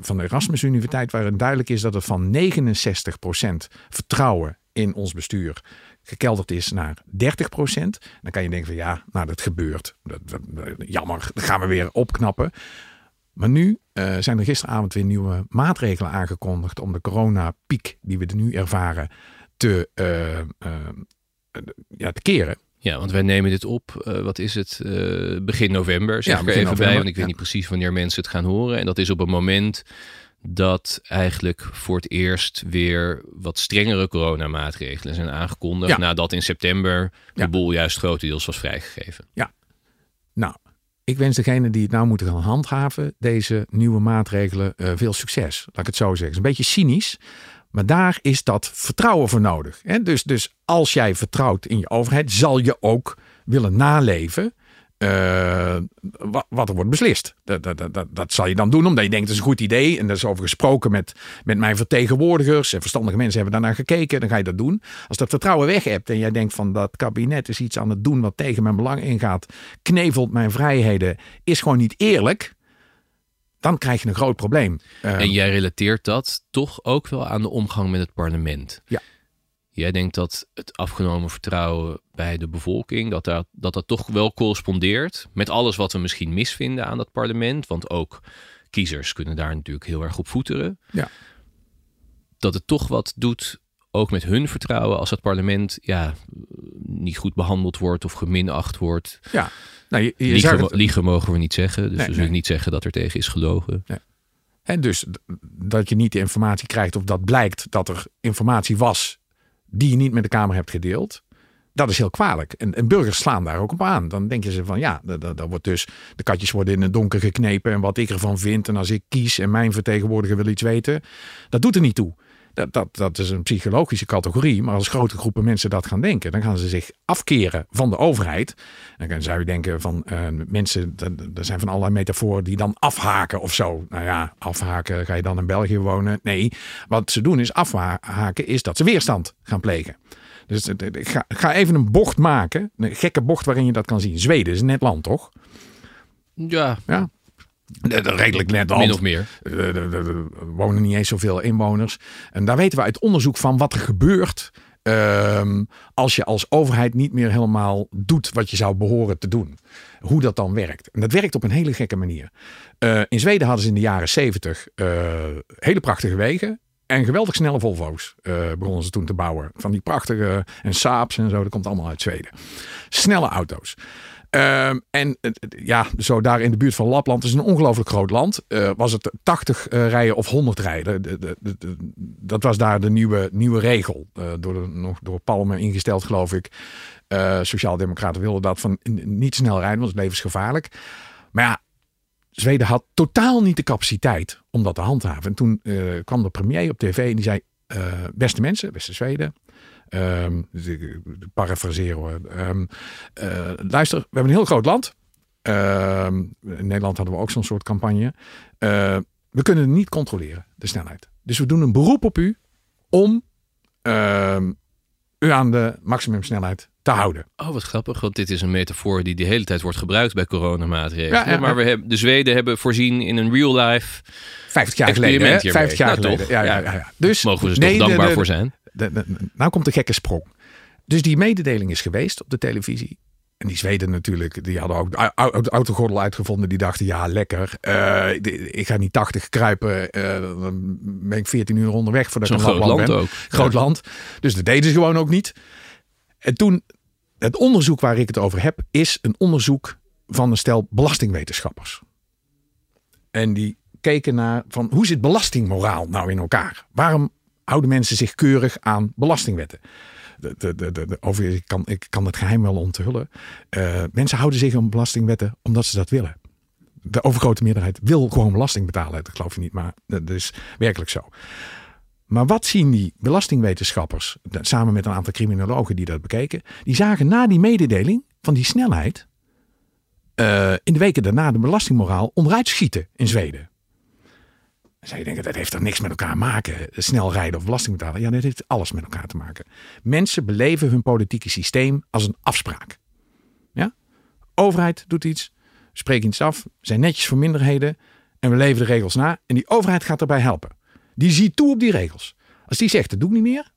van de Erasmus Universiteit, waarin duidelijk is dat het van 69% vertrouwen in ons bestuur gekelderd is naar 30% Dan kan je denken van ja, nou dat gebeurt. Jammer, dat gaan we weer opknappen. Maar nu uh, zijn er gisteravond weer nieuwe maatregelen aangekondigd om de coronapiek die we nu ervaren te, uh, uh, ja, te keren. Ja, want wij nemen dit op, uh, wat is het, uh, begin november, zeg Ja, ik er begin even november, bij, want ik ja. weet niet precies wanneer mensen het gaan horen. En dat is op een moment dat eigenlijk voor het eerst weer wat strengere coronamaatregelen zijn aangekondigd. Ja. Nadat in september de Ja. boel juist grotendeels was vrijgegeven. Nou, ik wens degene die het nou moeten gaan handhaven, deze nieuwe maatregelen, uh, veel succes. Laat ik het zo zeggen. Het is een beetje cynisch, maar daar is dat vertrouwen voor nodig. Hè? Dus, dus als jij vertrouwt in je overheid, zal je ook willen naleven uh, wat, wat, er wordt beslist. Dat, dat, dat, dat, zal je dan doen omdat je denkt, dat is een goed idee. En daar is over gesproken met, met mijn vertegenwoordigers. En verstandige mensen hebben daarnaar gekeken. Dan ga je dat doen. Als dat vertrouwen weg hebt en jij denkt van dat kabinet is iets aan het doen wat tegen mijn belang ingaat. Knevelt mijn vrijheden. Is gewoon niet eerlijk. Dan krijg je een groot probleem. En jij relateert dat toch ook wel aan de omgang met het parlement. Ja. Jij denkt dat het afgenomen vertrouwen bij de bevolking, dat dat, dat dat toch wel correspondeert met alles wat we misschien misvinden aan dat parlement. Want ook kiezers kunnen daar natuurlijk heel erg op voeteren. Ja. Dat het toch wat doet, ook met hun vertrouwen, als het parlement ja, niet goed behandeld wordt of geminacht wordt. Ja. Nou, je, je liegen, het... liegen, mogen we niet zeggen, dus Nee, we zullen nee. niet zeggen dat er tegen is gelogen. Nee. En dus dat je niet de informatie krijgt of dat blijkt dat er informatie was die je niet met de Kamer hebt gedeeld. Dat is heel kwalijk. En, en burgers slaan daar ook op aan. Dan denken ze van ja, dat, wordt dus, de katjes worden in het donker geknepen. En wat ik ervan vind. En als ik kies en mijn vertegenwoordiger wil iets weten. Dat doet er niet toe. Dat, dat, dat is een psychologische categorie. Maar als grote groepen mensen dat gaan denken, dan gaan ze zich afkeren van de overheid. Dan zou je denken van uh, mensen, er zijn van allerlei metaforen die dan afhaken of zo. Nou ja, afhaken, ga je dan in België wonen? Nee, wat ze doen is afhaken, is dat ze weerstand gaan plegen. Dus ik ga, ga, even een bocht maken. Een gekke bocht waarin je dat kan zien. Zweden is een net land, toch? Ja. ja. Redelijk net land. Min of meer. Er wonen niet eens zoveel inwoners. En daar weten we uit onderzoek van wat er gebeurt. Ehm, als je als overheid niet meer helemaal doet wat je zou behoren te doen. Hoe dat dan werkt. En dat werkt op een hele gekke manier. Uh, in Zweden hadden ze in de jaren zeventig uh, hele prachtige wegen. En geweldig snelle Volvo's uh, begonnen ze toen te bouwen. Van die prachtige en Saabs en zo. Dat komt allemaal uit Zweden. Snelle auto's. Uh, en uh, ja, zo daar in de buurt van Lapland is een ongelooflijk groot land. Uh, was het 80 rijden of 100 rijden? De, de, dat was daar de nieuwe, nieuwe regel. door, nog door Palme ingesteld, geloof ik. Sociaaldemocraten wilden dat van niet snel rijden, want het is levensgevaarlijk. Maar ja, Zweden had totaal niet de capaciteit om dat te handhaven. En toen kwam de premier op tv en die zei: Beste mensen, beste Zweden. Um, parafraseren hoor. Um, uh, luister, we hebben een heel groot land. Ehm, in Nederland hadden we ook zo'n soort campagne. we kunnen niet controleren, de snelheid. Dus we doen een beroep op u om u aan de maximumsnelheid te houden. Oh, wat grappig, want dit is een metafoor die de hele tijd wordt gebruikt bij coronamaatregelen. Ja, ja, maar we hebben, de Zweden hebben voorzien in een real life 50 jaar geleden. 50 jaar nou, geleden. Ja, ja, ja, Dus mogen we dus nee, toch dankbaar voor zijn. Nou komt de gekke sprong. Dus die mededeling is geweest op de televisie. En die Zweden natuurlijk, die hadden ook de autogordel uitgevonden. Die dachten, ja lekker, uh, ik ga niet 80 kruipen. Uh, dan ben ik 14 uur onderweg voordat ik een groot land ben. ook. Groot land. Dus dat deden ze gewoon ook niet. En toen, het onderzoek waar ik het over heb, is een onderzoek van een stel belastingwetenschappers. En die keken naar van hoe zit belastingmoraal nou in elkaar? Waarom houden mensen zich keurig aan belastingwetten? De, de, de, de, over, ik, kan, ik kan het geheim wel onthullen. Uh, mensen houden zich aan belastingwetten omdat ze dat willen. De overgrote meerderheid wil gewoon belasting betalen. Dat geloof je niet, maar dat is werkelijk zo. Maar wat zien die belastingwetenschappers, samen met een aantal criminologen die dat bekeken, die zagen na die mededeling van die snelheid uh, in de weken daarna de belastingmoraal onderuit schieten in Zweden. Zou je denken, dat heeft er niks met elkaar te maken. Snel rijden of belasting betalen. Ja, dat heeft alles met elkaar te maken. Mensen beleven hun politieke systeem als een afspraak. Ja? Overheid doet iets, spreekt iets af, zijn netjes voor minderheden en we leven de regels na. En die overheid gaat erbij helpen. Die ziet toe op die regels. Als die zegt, dat doe ik niet meer.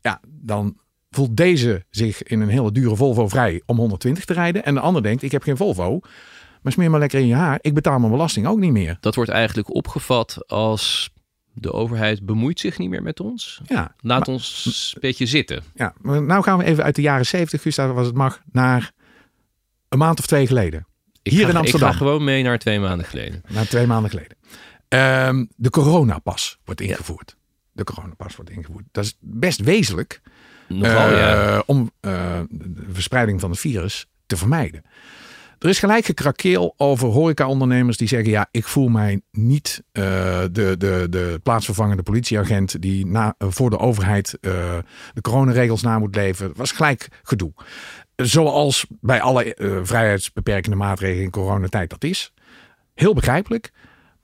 Ja, dan voelt deze zich in een hele dure Volvo vrij om 120 te rijden. En de ander denkt, ik heb geen Volvo. Maar smeer maar lekker in je haar. Ik betaal mijn belasting ook niet meer. Dat wordt eigenlijk opgevat als de overheid bemoeit zich niet meer met ons. Ja, Laat ons een beetje zitten. Ja, maar nou gaan we even uit de jaren 70, Gustav, was het mag, naar een maand of twee geleden. Ik Hier in Amsterdam. Ik ga gewoon mee naar twee maanden geleden. Naar twee maanden geleden. Um, de coronapas wordt ingevoerd. De coronapas wordt ingevoerd. Dat is best wezenlijk Nogal, uh, ja. om uh, de verspreiding van het virus te vermijden. Er is gelijk gekrakeel over horecaondernemers die zeggen: Ja, ik voel mij niet uh, de, de, de plaatsvervangende politieagent die na, voor de overheid de coronaregels na moet leven. was gelijk gedoe. Zoals bij alle vrijheidsbeperkende maatregelen in coronatijd dat is. Heel begrijpelijk.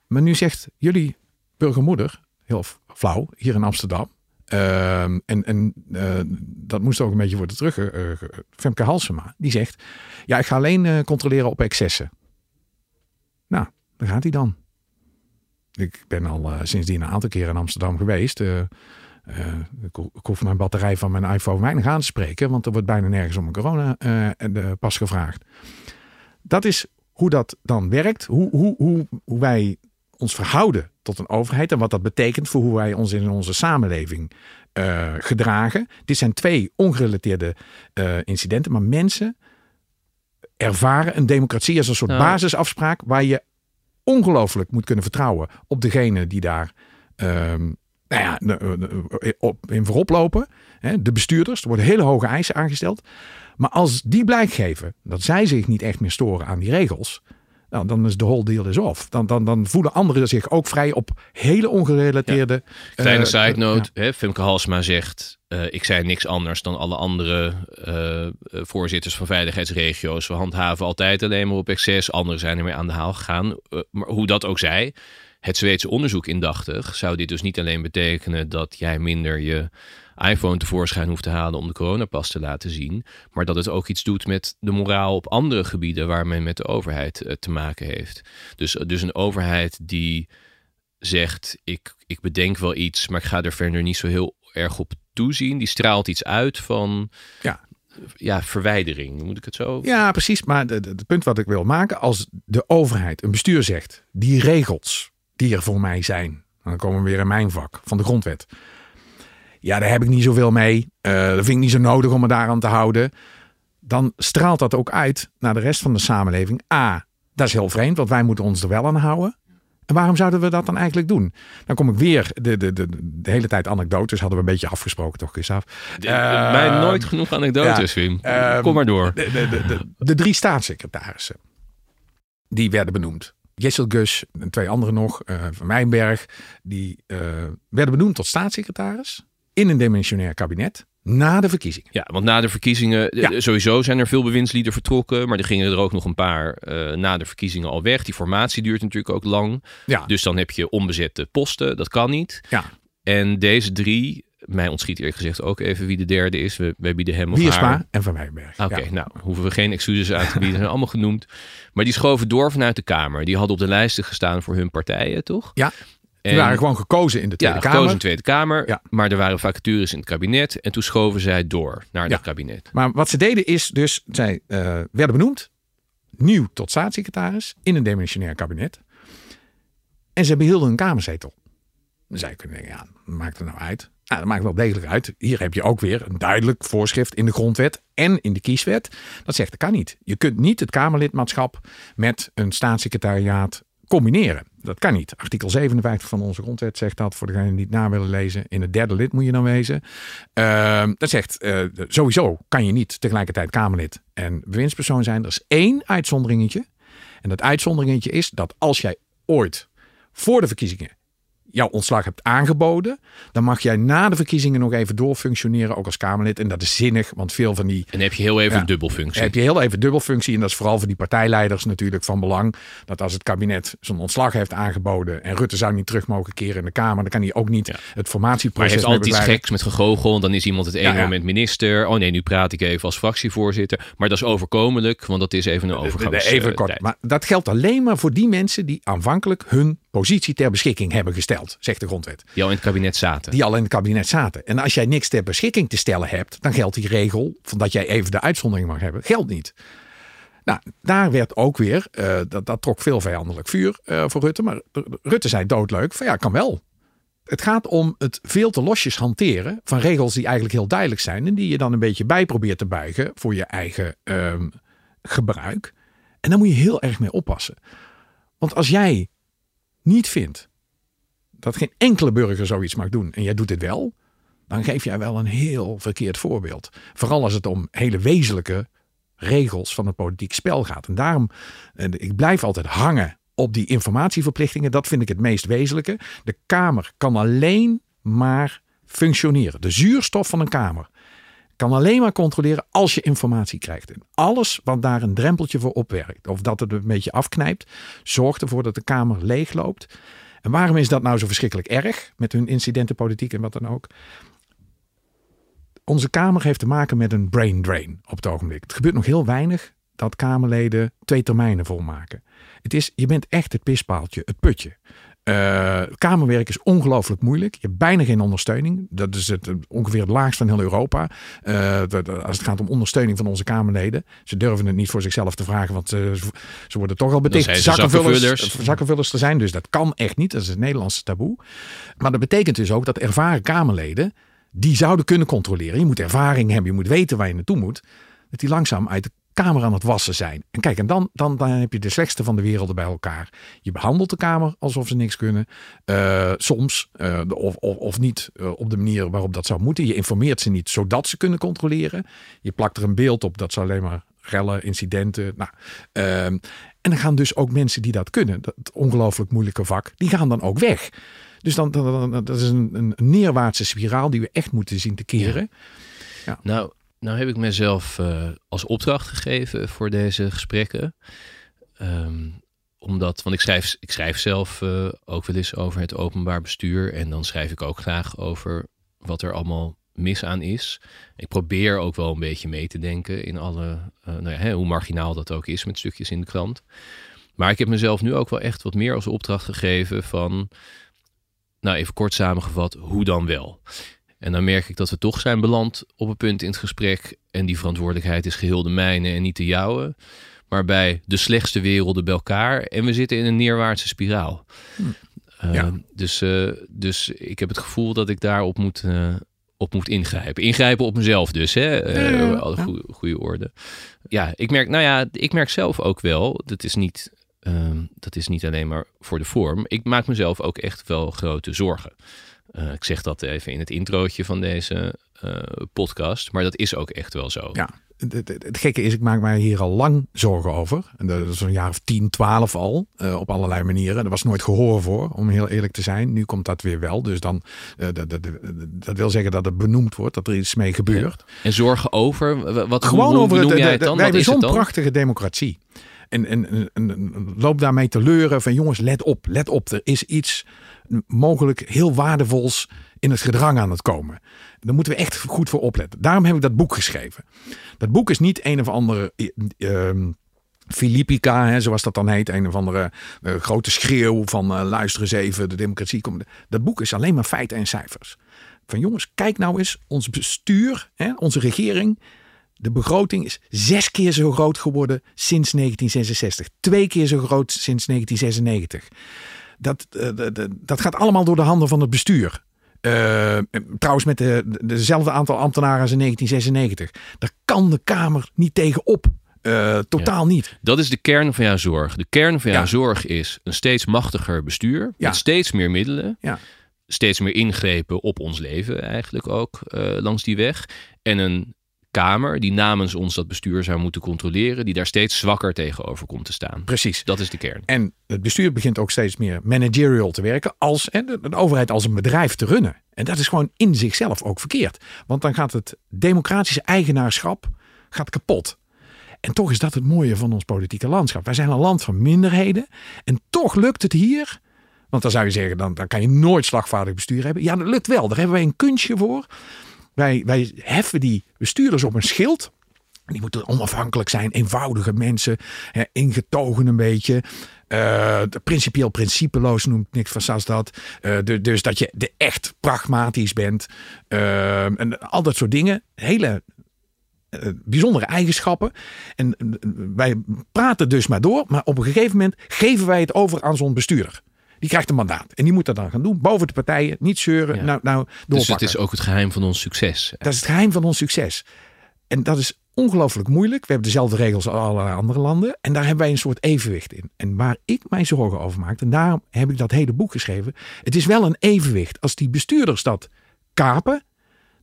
Maar nu zegt jullie burgermoeder, heel flauw, hier in Amsterdam. Uh, en en uh, dat moest ook een beetje worden terug. Uh, Femke Halsema, die zegt: Ja, ik ga alleen controleren op excessen. Nou, daar gaat hij dan. Ik ben al sindsdien een aantal keer in Amsterdam geweest. ik, ik hoef mijn batterij van mijn iPhone weinig aan te spreken, want er wordt bijna nergens om een corona pas gevraagd. Dat is hoe dat dan werkt. Hoe, hoe, hoe, hoe wij ons verhouden tot een overheid en wat dat betekent voor hoe wij ons in onze samenleving uh, gedragen. Dit zijn twee ongerelateerde uh, incidenten, maar mensen ervaren een democratie als een soort basisafspraak waar je ongelooflijk moet kunnen vertrouwen op degene die daar ehm, nou ja, op, in voorop lopen. De bestuurders. Er worden hele hoge eisen aangesteld. Maar als die blijk geven dat zij zich niet echt meer storen aan die regels. Nou, dan is de whole deal is off. Dan, dan, dan voelen anderen zich ook vrij op hele ongerelateerde... Ja. Kleine uh, side note. Ja. Hè, Femke Halsma zegt... Uh, ik zei niks anders dan alle andere uh, voorzitters van veiligheidsregio's. We handhaven altijd alleen maar op excess. Anderen zijn ermee aan de haal gegaan. maar hoe dat ook zij het Zweedse onderzoek indachtig, zou dit dus niet alleen betekenen dat jij minder je iPhone tevoorschijn hoeft te halen om de coronapas te laten zien, maar dat het ook iets doet met de moraal op andere gebieden waar men met de overheid uh, te maken heeft. Dus, dus een overheid die zegt: ik, ik bedenk wel iets, maar ik ga er verder niet zo heel erg op toezien. Die straalt iets uit van. Ja. Ja, verwijdering, moet ik het zo? Ja, precies. Maar het punt wat ik wil maken, als de overheid, een bestuur zegt, die regels die er voor mij zijn. Dan komen we weer in mijn vak van de grondwet. Ja, daar heb ik niet zoveel mee. Uh, dat vind ik niet zo nodig om me daaraan te houden. Dan straalt dat ook uit naar de rest van de samenleving. A, dat is heel vreemd, want wij moeten ons er wel aan houden. En waarom zouden we dat dan eigenlijk doen? Dan kom ik weer de, de, de, de hele tijd anekdotes. Hadden we een beetje afgesproken, toch, Gustav? Uh, mij nooit genoeg anekdotes, ja, Wim. Uh, kom maar door. De, de, de, de, drie staatssecretarissen. Die werden benoemd. Jessel Gus en twee anderen nog, uh, van Mijnberg, die uh, werden benoemd tot staatssecretaris in een dimensionair kabinet. Na de verkiezingen. Ja, want na de verkiezingen, ja. sowieso zijn er veel bewindslieden vertrokken. Maar er gingen er ook nog een paar uh, na de verkiezingen al weg. Die formatie duurt natuurlijk ook lang. Ja. Dus dan heb je onbezette posten. Dat kan niet. Ja. En deze drie mij ontschiet eerlijk gezegd ook even wie de derde is. We, bieden hem of Wiersma haar... en Van Wijnberg. Oké, okay, ja. nou hoeven we geen excuses aan te bieden. zijn allemaal genoemd. Maar die schoven door vanuit de Kamer. Die hadden op de lijsten gestaan voor hun partijen, toch? Ja. Die en, waren gewoon gekozen in de Tweede ja, Kamer. gekozen in de Tweede Kamer. Ja. Maar er waren vacatures in het kabinet. En toen schoven zij door naar ja. het kabinet. Maar wat ze deden is dus, zij uh, werden benoemd. Nieuw tot staatssecretaris in een demissionair kabinet. En ze behielden een kamerzetel. Dan zou je kunnen denken, ja, maakt er nou uit? Nou, dat maakt wel degelijk uit. Hier heb je ook weer een duidelijk voorschrift in de grondwet en in de kieswet. Dat zegt, dat kan niet. Je kunt niet het Kamerlidmaatschap met een staatssecretariaat combineren. Dat kan niet. Artikel 57 van onze grondwet zegt dat. Voor degenen die het na willen lezen. In het derde lid moet je dan wezen. Uh, dat zegt uh, sowieso kan je niet tegelijkertijd Kamerlid en bewindspersoon zijn. Er is één uitzonderingetje. En dat uitzonderingetje is dat als jij ooit voor de verkiezingen jouw ontslag hebt aangeboden, dan mag jij na de verkiezingen nog even doorfunctioneren, ook als Kamerlid. En dat is zinnig, want veel van die. En heb je heel even ja, een dubbelfunctie. Heb je heel even dubbelfunctie. En dat is vooral voor die partijleiders natuurlijk van belang. Dat als het kabinet zijn ontslag heeft aangeboden en Rutte zou niet terug mogen keren in de Kamer, dan kan hij ook niet ja. het formatieproces. Maar hij heeft altijd iets geks met gegogel. Dan is iemand het ene ja, moment minister. Oh nee, nu praat ik even als fractievoorzitter. Maar dat is overkomelijk, want dat is even een overgangs. Even kort. Maar dat geldt alleen maar voor die mensen die aanvankelijk hun positie ter beschikking hebben gesteld, zegt de grondwet. Die al in het kabinet zaten. Die al in het kabinet zaten. En als jij niks ter beschikking te stellen hebt, dan geldt die regel van dat jij even de uitzondering mag hebben, geldt niet. Nou, daar werd ook weer, uh, dat, dat trok veel vijandelijk vuur uh, voor Rutte. Maar Rutte zei doodleuk van ja, kan wel. Het gaat om het veel te losjes hanteren van regels die eigenlijk heel duidelijk zijn. En die je dan een beetje bij probeert te buigen voor je eigen uh, gebruik. En daar moet je heel erg mee oppassen. Want als jij niet vindt dat geen enkele burger zoiets mag doen en jij doet dit wel, dan geef jij wel een heel verkeerd voorbeeld. Vooral als het om hele wezenlijke regels van het politiek spel gaat. En daarom, ik blijf altijd hangen op die informatieverplichtingen. Dat vind ik het meest wezenlijke. De Kamer kan alleen maar functioneren. De zuurstof van een Kamer kan alleen maar controleren als je informatie krijgt. En alles wat daar een drempeltje voor opwerkt, of dat het een beetje afknijpt, zorgt ervoor dat de Kamer leegloopt. En waarom is dat nou zo verschrikkelijk erg met hun incidentenpolitiek en wat dan ook? Onze Kamer heeft te maken met een brain drain op het ogenblik. Het gebeurt nog heel weinig dat Kamerleden twee termijnen volmaken. Het is, je bent echt het pispaaltje, het putje. Uh, kamerwerk is ongelooflijk moeilijk. Je hebt bijna geen ondersteuning. Dat is het, ongeveer het laagst van heel Europa. Uh, als het gaat om ondersteuning van onze Kamerleden. Ze durven het niet voor zichzelf te vragen, want ze, ze worden toch al beticht zakkenvullers, zakkenvullers. zakkenvullers te zijn. Dus dat kan echt niet. Dat is het Nederlandse taboe. Maar dat betekent dus ook dat ervaren Kamerleden die zouden kunnen controleren. Je moet ervaring hebben, je moet weten waar je naartoe moet. Dat die langzaam uit de kamer aan het wassen zijn. En kijk, en dan, dan, dan heb je de slechtste van de werelden bij elkaar. Je behandelt de kamer alsof ze niks kunnen. Uh, soms, uh, of, of, of, niet uh, op de manier waarop dat zou moeten. Je informeert ze niet zodat ze kunnen controleren. Je plakt er een beeld op dat ze alleen maar rellen, incidenten. Nou, en dan gaan dus ook mensen die dat kunnen, dat ongelooflijk moeilijke vak, die gaan dan ook weg. Dus dan, dan, dan dat is een, een neerwaartse spiraal die we echt moeten zien te keren. Ja. Ja. Nou, nou heb ik mezelf uh, als opdracht gegeven voor deze gesprekken. Um, omdat, want ik schrijf, ik schrijf zelf uh, ook wel eens over het openbaar bestuur. En dan schrijf ik ook graag over wat er allemaal mis aan is. Ik probeer ook wel een beetje mee te denken in alle, uh, nou ja, hè, hoe marginaal dat ook is met stukjes in de krant. Maar ik heb mezelf nu ook wel echt wat meer als opdracht gegeven van, nou even kort samengevat, hoe dan wel? En dan merk ik dat we toch zijn beland op een punt in het gesprek. En die verantwoordelijkheid is geheel de mijne en niet de jouwe. Maar bij de slechtste werelden bij elkaar. En we zitten in een neerwaartse spiraal. Hm. Uh, dus, uh, dus ik heb het gevoel dat ik daarop moet, uh, op moet ingrijpen. Ingrijpen op mezelf dus, hè? Alle goede, goede orde. Ja, ik merk, nou ja, ik merk zelf ook wel, dat is niet, ehm, dat is niet alleen maar voor de vorm. Ik maak mezelf ook echt wel grote zorgen. Uh, ik zeg dat even in het introotje van deze uh, podcast, maar dat is ook echt wel zo. Ja, het, gekke is, ik maak mij hier al lang zorgen over. En dat is een jaar of 10, 12 al, uh, op allerlei manieren. Er was nooit gehoor voor, om heel eerlijk te zijn. Nu komt dat weer wel. Dus dan, dat, dat, dat, wil zeggen dat het benoemd wordt, dat er iets mee gebeurt. Ja. En zorgen over? Wat, Gewoon hoe, hoe over noem het, jij het dan? Wij hebben zo'n prachtige democratie. En, en, en, loop daarmee te leuren van jongens, let op, let op. Er is iets mogelijk heel waardevols in het gedrang aan het komen. Daar moeten we echt goed voor opletten. Daarom heb ik dat boek geschreven. Dat boek is niet een of andere uh, Philippica, hè, zoals dat dan heet. Een of andere uh, grote schreeuw van uh, luister eens even, de democratie komt. Dat boek is alleen maar feiten en cijfers. Van jongens, kijk nou eens, ons bestuur, hè, onze regering... De begroting is zes keer zo groot geworden sinds 1966. Twee keer zo groot sinds 1996. Dat, uh, dat gaat allemaal door de handen van het bestuur. Uh, trouwens met de, dezelfde aantal ambtenaren als in 1996. Daar kan de Kamer niet tegenop. Uh, totaal ja. niet. Dat is de kern van jouw zorg. De kern van jouw ja. zorg is een steeds machtiger bestuur. Ja. Met steeds meer middelen. Steeds meer ingrepen op ons leven eigenlijk ook uh, langs die weg. En een Kamer die namens ons dat bestuur zou moeten controleren, die daar steeds zwakker tegenover komt te staan. Precies. Dat is de kern. En het bestuur begint ook steeds meer managerial te werken, als de, de overheid als een bedrijf te runnen. En dat is gewoon in zichzelf ook verkeerd. Want dan gaat het democratische eigenaarschap gaat kapot. En toch is dat het mooie van ons politieke landschap. Wij zijn een land van minderheden. En toch lukt het hier. Want dan zou je zeggen, dan, dan kan je nooit slagvaardig bestuur hebben. Ja, dat lukt wel. Daar hebben wij een kunstje voor. Wij, wij heffen die bestuurders op een schild. Die moeten onafhankelijk zijn, eenvoudige mensen, hè, ingetogen een beetje. Uh, principieel principeloos noemt Nick van Sas dat. De, dus dat je de echt pragmatisch bent. Uh, en al dat soort dingen. Hele bijzondere eigenschappen. En wij praten dus maar door. Maar op een gegeven moment geven wij het over aan zo'n bestuurder. Die krijgt een mandaat. En die moet dat dan gaan doen. Boven de partijen. Niet zeuren. Ja. Nou, nou dus het is ook het geheim van ons succes. Dat is het geheim van ons succes. En dat is ongelooflijk moeilijk. We hebben dezelfde regels als alle andere landen. En daar hebben wij een soort evenwicht in. En waar ik mij zorgen over maak. En daarom heb ik dat hele boek geschreven. Het is wel een evenwicht. Als die bestuurders dat kapen.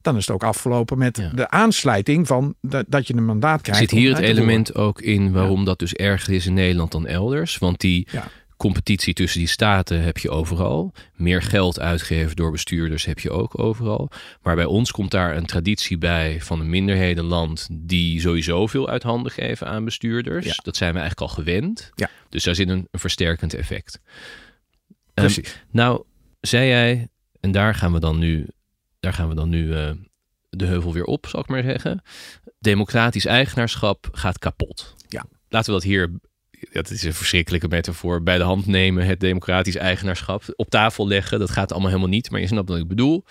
Dan is het ook afgelopen met ja. de aansluiting van de, dat je een mandaat krijgt. Zit hier het element ook in waarom ja. dat dus erger is in Nederland dan elders? Want die ja competitie tussen die staten heb je overal. Meer geld uitgeven door bestuurders heb je ook overal. Maar bij ons komt daar een traditie bij van een minderhedenland die sowieso veel uit handen geven aan bestuurders. Ja. Dat zijn we eigenlijk al gewend. Ja. Dus daar zit een, een versterkend effect. Um, nou, zei jij, en daar gaan we dan nu, daar gaan we dan nu uh, de heuvel weer op, zal ik maar zeggen. Democratisch eigenaarschap gaat kapot. Ja. Laten we dat hier dat is een verschrikkelijke metafoor, bij de hand nemen, het democratisch eigenaarschap op tafel leggen. Dat gaat allemaal helemaal niet, maar je snapt wat ik bedoel.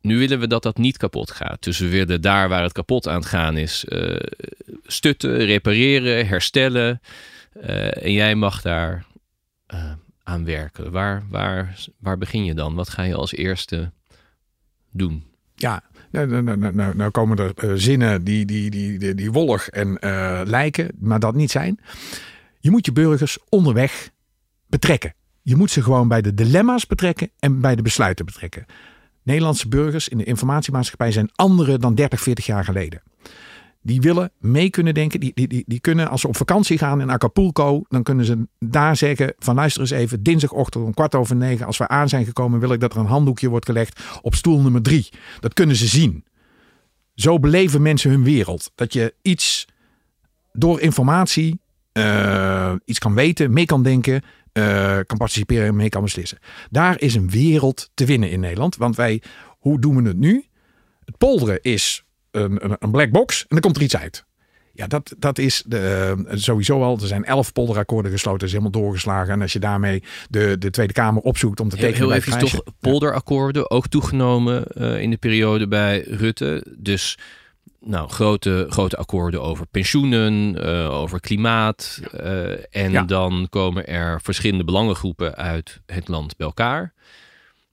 Nu willen we dat dat niet kapot gaat. Dus we willen daar waar het kapot aan het gaan is, uh, stutten, repareren, herstellen. Uh, en jij mag daar uh, aan werken. Waar, waar, waar begin je dan? Wat ga je als eerste doen? Ja, nou, nou, nou, nou, nou komen er uh, zinnen die, die, die, die, wollig en uh, lijken, maar dat niet zijn. Je moet je burgers onderweg betrekken. Je moet ze gewoon bij de dilemma's betrekken en bij de besluiten betrekken. Nederlandse burgers in de informatiemaatschappij zijn andere dan 30, 40 jaar geleden. Die willen mee kunnen denken. Die, die, die, die kunnen, als ze op vakantie gaan in Acapulco, dan kunnen ze daar zeggen: van luister eens even, dinsdagochtend om kwart over negen, als we aan zijn gekomen, wil ik dat er een handdoekje wordt gelegd op stoel nummer drie. Dat kunnen ze zien. Zo beleven mensen hun wereld. Dat je iets door informatie uh, iets kan weten, mee kan denken, uh, kan participeren en mee kan beslissen. Daar is een wereld te winnen in Nederland. Want wij, hoe doen we het nu? Het polderen is een, een black box en dan komt er iets uit. Ja, dat, dat is de, sowieso al. Er zijn elf polderakkoorden gesloten, is helemaal doorgeslagen. En als je daarmee de, de Tweede Kamer opzoekt om te tekenen. Heel, heel even toch polderakkoorden ook toegenomen uh, in de periode bij Rutte. Dus nou, grote, grote akkoorden over pensioenen, uh, over klimaat. Uh, en ja. dan komen er verschillende belangengroepen uit het land bij elkaar.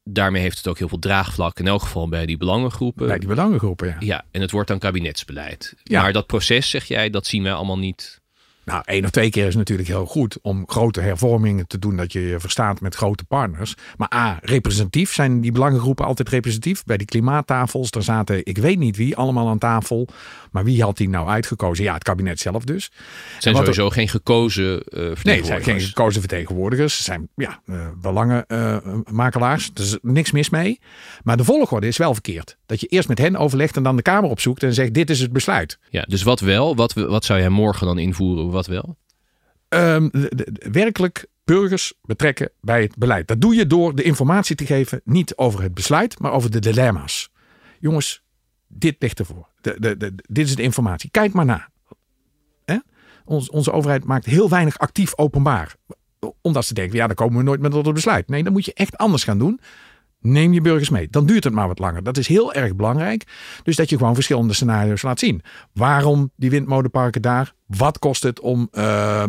Daarmee heeft het ook heel veel draagvlak, in elk geval bij die belangengroepen. Bij die belangengroepen, ja. Ja, en het wordt dan kabinetsbeleid. Ja. Maar dat proces, zeg jij, dat zien wij allemaal niet nou, één of twee keer is natuurlijk heel goed om grote hervormingen te doen, dat je je verstaat met grote partners. Maar A, representatief zijn die belangengroepen altijd representatief. Bij die klimaattafels, daar zaten ik weet niet wie allemaal aan tafel. Maar wie had die nou uitgekozen? Ja, het kabinet zelf dus. Het zijn sowieso er... geen gekozen uh, vertegenwoordigers. Nee, het zijn geen gekozen vertegenwoordigers. Ze zijn ja, uh, belangenmakelaars. Uh, er is niks mis mee. Maar de volgorde is wel verkeerd. Dat je eerst met hen overlegt en dan de Kamer opzoekt en zegt dit is het besluit. Ja, dus wat wel? Wat, wat zou jij morgen dan invoeren? Wat wel? Um, de, de, werkelijk burgers betrekken bij het beleid. Dat doe je door de informatie te geven, niet over het besluit, maar over de dilemma's. Jongens, dit ligt ervoor. De, de, de, dit is de informatie. Kijk maar na. Ons, onze overheid maakt heel weinig actief openbaar. Omdat ze denken, ja, dan komen we nooit meer tot het besluit. Nee, dan moet je echt anders gaan doen. Neem je burgers mee. Dan duurt het maar wat langer. Dat is heel erg belangrijk. Dus dat je gewoon verschillende scenario's laat zien. Waarom die windmolenparken daar? Wat kost het om uh,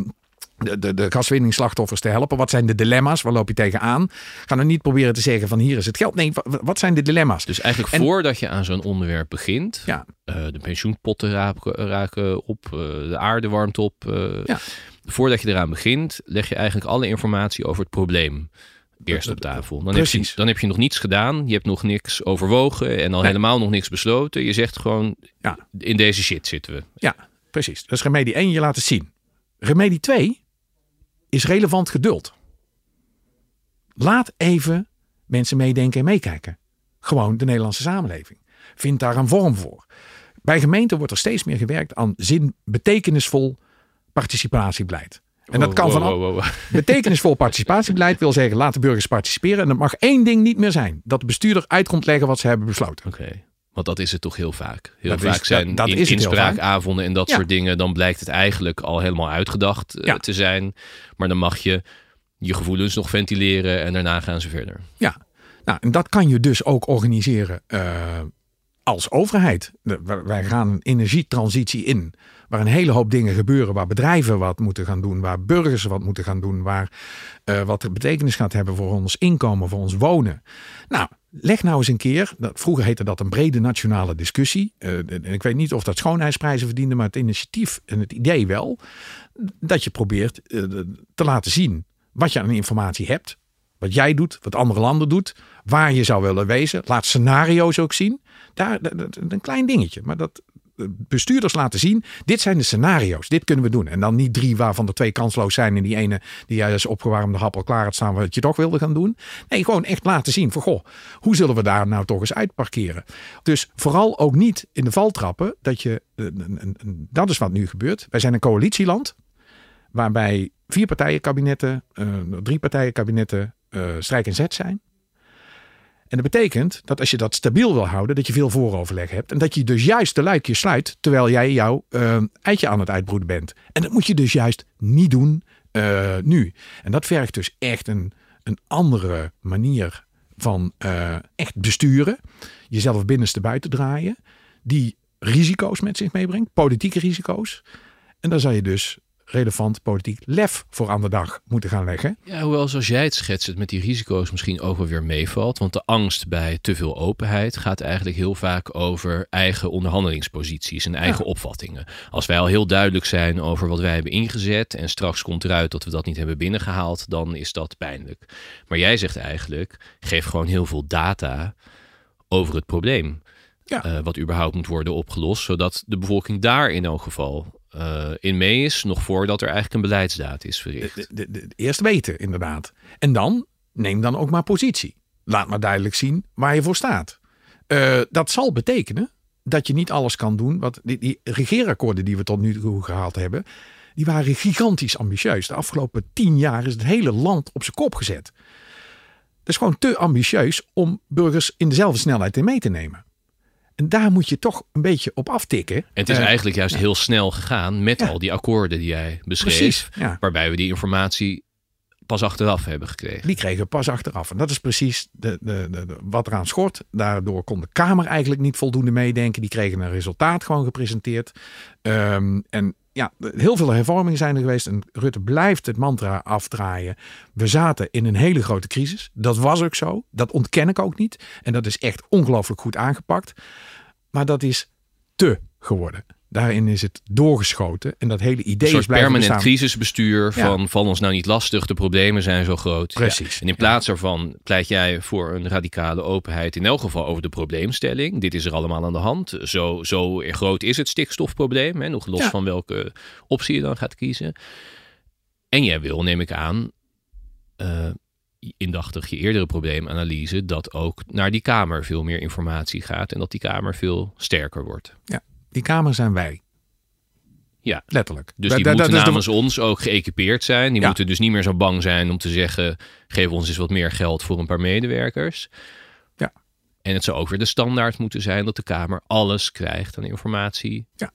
de, de, de gaswinningsslachtoffers te helpen? Wat zijn de dilemma's? Waar loop je tegenaan? Ga nou niet proberen te zeggen van hier is het geld. Nee, wat zijn de dilemma's? Dus eigenlijk voordat je aan zo'n onderwerp begint, ja. Uh, de pensioenpotten raken, raken op, uh, de aarde warmt op. Ja. Voordat je eraan begint, leg je eigenlijk alle informatie over het probleem eerst op tafel. Dan heb, je, dan heb je nog niets gedaan. Je hebt nog niks overwogen en al nee. helemaal nog niks besloten. Je zegt gewoon, ja. in deze shit zitten we. Ja, precies. Dat is remedie 1, je laat het zien. Remedie 2 is relevant geduld. Laat even mensen meedenken en meekijken. Gewoon de Nederlandse samenleving. Vind daar een vorm voor. Bij gemeenten wordt er steeds meer gewerkt aan zin betekenisvol participatiebeleid. En dat kan van betekenisvol participatiebeleid wil zeggen laat de burgers participeren. En dat mag één ding niet meer zijn. Dat de bestuurder uit komt leggen wat ze hebben besloten. Oké. Okay. Want dat is het toch heel vaak. Heel dat vaak is, zijn dat, dat in, inspraakavonden en dat ja. soort dingen. Dan blijkt het eigenlijk al helemaal uitgedacht uh, ja. te zijn. Maar dan mag je je gevoelens nog ventileren en daarna gaan ze verder. Ja, nou, en dat kan je dus ook organiseren uh, als overheid. Wij gaan een energietransitie in. Waar een hele hoop dingen gebeuren. Waar bedrijven wat moeten gaan doen. Waar burgers wat moeten gaan doen. Waar uh, wat betekenis gaat hebben voor ons inkomen, voor ons wonen. Nou, leg nou eens een keer. Vroeger heette dat een brede nationale discussie. En ik weet niet of dat schoonheidsprijzen verdiende. Maar het initiatief en het idee wel. Dat je probeert uh, te laten zien wat je aan informatie hebt. Wat jij doet, wat andere landen doet. Waar je zou willen wezen. Laat scenario's ook zien. Daar, een klein dingetje. Maar dat, bestuurders laten zien: dit zijn de scenario's, dit kunnen we doen. En dan niet drie waarvan de twee kansloos zijn en die ene die juist opgewarmde hap al klaar had staan wat je toch wilde gaan doen. Nee, gewoon echt laten zien van goh, hoe zullen we daar nou toch eens uitparkeren? Dus vooral ook niet in de val trappen dat je, dat is wat nu gebeurt. Wij zijn een coalitieland waarbij vier partijen kabinetten, uh, drie partijen kabinetten strijk en zet zijn. En dat betekent dat als je dat stabiel wil houden, dat je veel vooroverleg hebt. En dat je dus juist de luikjes sluit terwijl jij jouw uh, eitje aan het uitbroeden bent. En dat moet je dus juist niet doen uh, nu. En dat vergt dus echt een, een andere manier van uh, echt besturen. Jezelf binnenste buiten draaien. Die risico's met zich meebrengt, politieke risico's. En dan zal je dus relevant politiek lef voor aan de dag moeten gaan leggen. Ja, hoewel zoals jij het schetst, het met die risico's misschien ook wel weer meevalt. Want de angst bij te veel openheid gaat eigenlijk heel vaak over eigen onderhandelingsposities en eigen opvattingen. Als wij al heel duidelijk zijn over wat wij hebben ingezet en straks komt eruit dat we dat niet hebben binnengehaald, dan is dat pijnlijk. Maar jij zegt eigenlijk, geef gewoon heel veel data over het probleem. Ja. Uh, wat überhaupt moet worden opgelost, zodat de bevolking daar in elk geval uh, in mee is, nog voordat er eigenlijk een beleidsdaad is verricht. De, eerst weten, inderdaad. En dan, neem dan ook maar positie. Laat maar duidelijk zien waar je voor staat. Uh, dat zal betekenen dat je niet alles kan doen. Wat die, die regeerakkoorden die we tot nu toe gehaald hebben, die waren gigantisch ambitieus. De afgelopen tien jaar is het hele land op zijn kop gezet. Dat is gewoon te ambitieus om burgers in dezelfde snelheid in mee te nemen. En daar moet je toch een beetje op aftikken. En het is uh, eigenlijk juist ja. heel snel gegaan met ja. al die akkoorden die jij beschreef. Precies, ja. Waarbij we die informatie pas achteraf hebben gekregen. Die kregen pas achteraf. En dat is precies de, de, de, wat eraan schort. Daardoor kon de Kamer eigenlijk niet voldoende meedenken. Die kregen een resultaat gewoon gepresenteerd. Um, en ja, heel veel hervormingen zijn er geweest. En Rutte blijft het mantra afdraaien. We zaten in een hele grote crisis. Dat was ook zo. Dat ontken ik ook niet. En dat is echt ongelooflijk goed aangepakt. Maar dat is te geworden. Daarin is het doorgeschoten. En dat hele idee een is blijven permanent bestaan. crisisbestuur van ja. val ons nou niet lastig. De problemen zijn zo groot. Precies. Ja. En in plaats daarvan pleit jij voor een radicale openheid. In elk geval over de probleemstelling. Dit is er allemaal aan de hand. Zo, zo groot is het stikstofprobleem. Hè, nog los ja. van welke optie je dan gaat kiezen. En jij wil, neem ik aan... Uh, indachtig je eerdere probleemanalyse... dat ook naar die Kamer veel meer informatie gaat... en dat die Kamer veel sterker wordt. Ja. Die kamer zijn wij. Ja, letterlijk. Dus die da, moeten da, namens ons ook geëquipeerd zijn. Die ja. moeten dus niet meer zo bang zijn om te zeggen: geef ons eens wat meer geld voor een paar medewerkers. Ja. En het zou ook weer de standaard moeten zijn dat de Kamer alles krijgt aan informatie. Ja.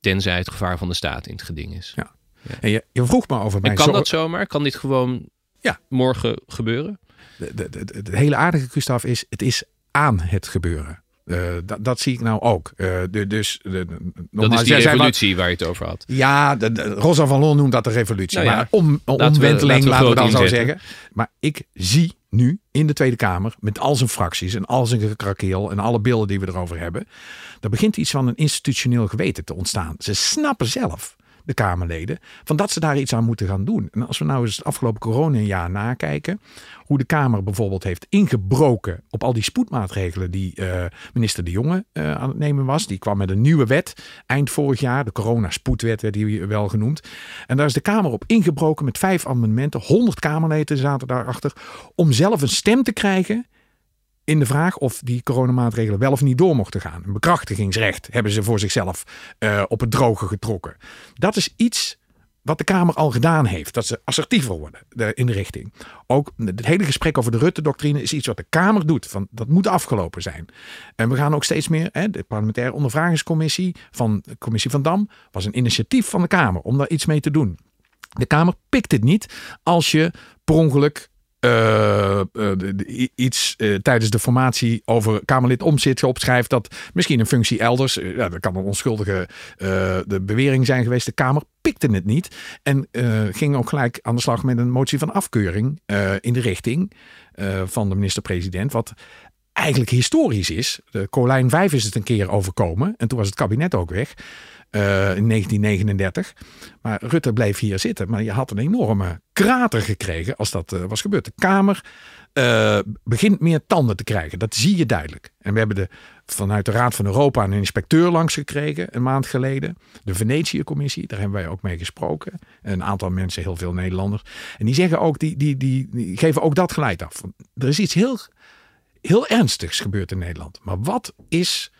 Tenzij het gevaar van de staat in het geding is. Ja. ja. En je, je, vroeg me over mijn. En kan dat zomaar? Kan dit gewoon ja. morgen gebeuren? De, de, de, de hele aardige, Gustaf, is: het is aan het gebeuren. Uh, dat, dat zie ik nou ook. Uh, de, dus, de, dat is die revolutie waar je het over had. Ja, de, de, Rosa van Loon noemt dat de revolutie. Nou ja, maar om, omwenteling, laten we, laten we dan inzetten. zo zeggen. Maar ik zie nu in de Tweede Kamer, met al zijn fracties en al zijn gekrakeel en alle beelden die we erover hebben, er begint iets van een institutioneel geweten te ontstaan. Ze snappen zelf de Kamerleden, van dat ze daar iets aan moeten gaan doen. En als we nou eens het afgelopen coronajaar nakijken, hoe de Kamer bijvoorbeeld heeft ingebroken op al die spoedmaatregelen die uh, minister De Jonge uh, aan het nemen was. Die kwam met een nieuwe wet eind vorig jaar, de corona-spoedwet werd die wel genoemd. En daar is de Kamer op ingebroken met vijf amendementen. 100 Kamerleden zaten daarachter om zelf een stem te krijgen in de vraag of die coronamaatregelen wel of niet door mochten gaan. Een bekrachtigingsrecht hebben ze voor zichzelf uh, op het droge getrokken. Dat is iets wat de Kamer al gedaan heeft. Dat ze assertiever worden in de richting. Ook het hele gesprek over de Rutte-doctrine is iets wat de Kamer doet. Van, dat moet afgelopen zijn. En we gaan ook steeds meer. Hè, de parlementaire ondervragingscommissie van de commissie van Dam was een initiatief van de Kamer om daar iets mee te doen. De Kamer pikt het niet als je per ongeluk uh, uh, iets uh, tijdens de formatie over Kamerlid Omtzigt opschrijft dat misschien een functie elders, ja, dat kan een onschuldige de bewering zijn geweest. De Kamer pikte het niet en ging ook gelijk aan de slag met een motie van afkeuring in de richting van de minister-president, wat eigenlijk historisch is. De Colijn 5 is het een keer overkomen en toen was het kabinet ook weg. Uh, in 1939. Maar Rutte bleef hier zitten. Maar je had een enorme krater gekregen als dat uh, was gebeurd. De Kamer uh, begint meer tanden te krijgen. Dat zie je duidelijk. En we hebben de, vanuit de Raad van Europa een inspecteur langs gekregen een maand geleden. De Venetië-commissie, daar hebben wij ook mee gesproken. Een aantal mensen, heel veel Nederlanders. En die zeggen ook, die, die, die, die geven ook dat geleid af. Er is iets heel, heel ernstigs gebeurd in Nederland. Maar wat is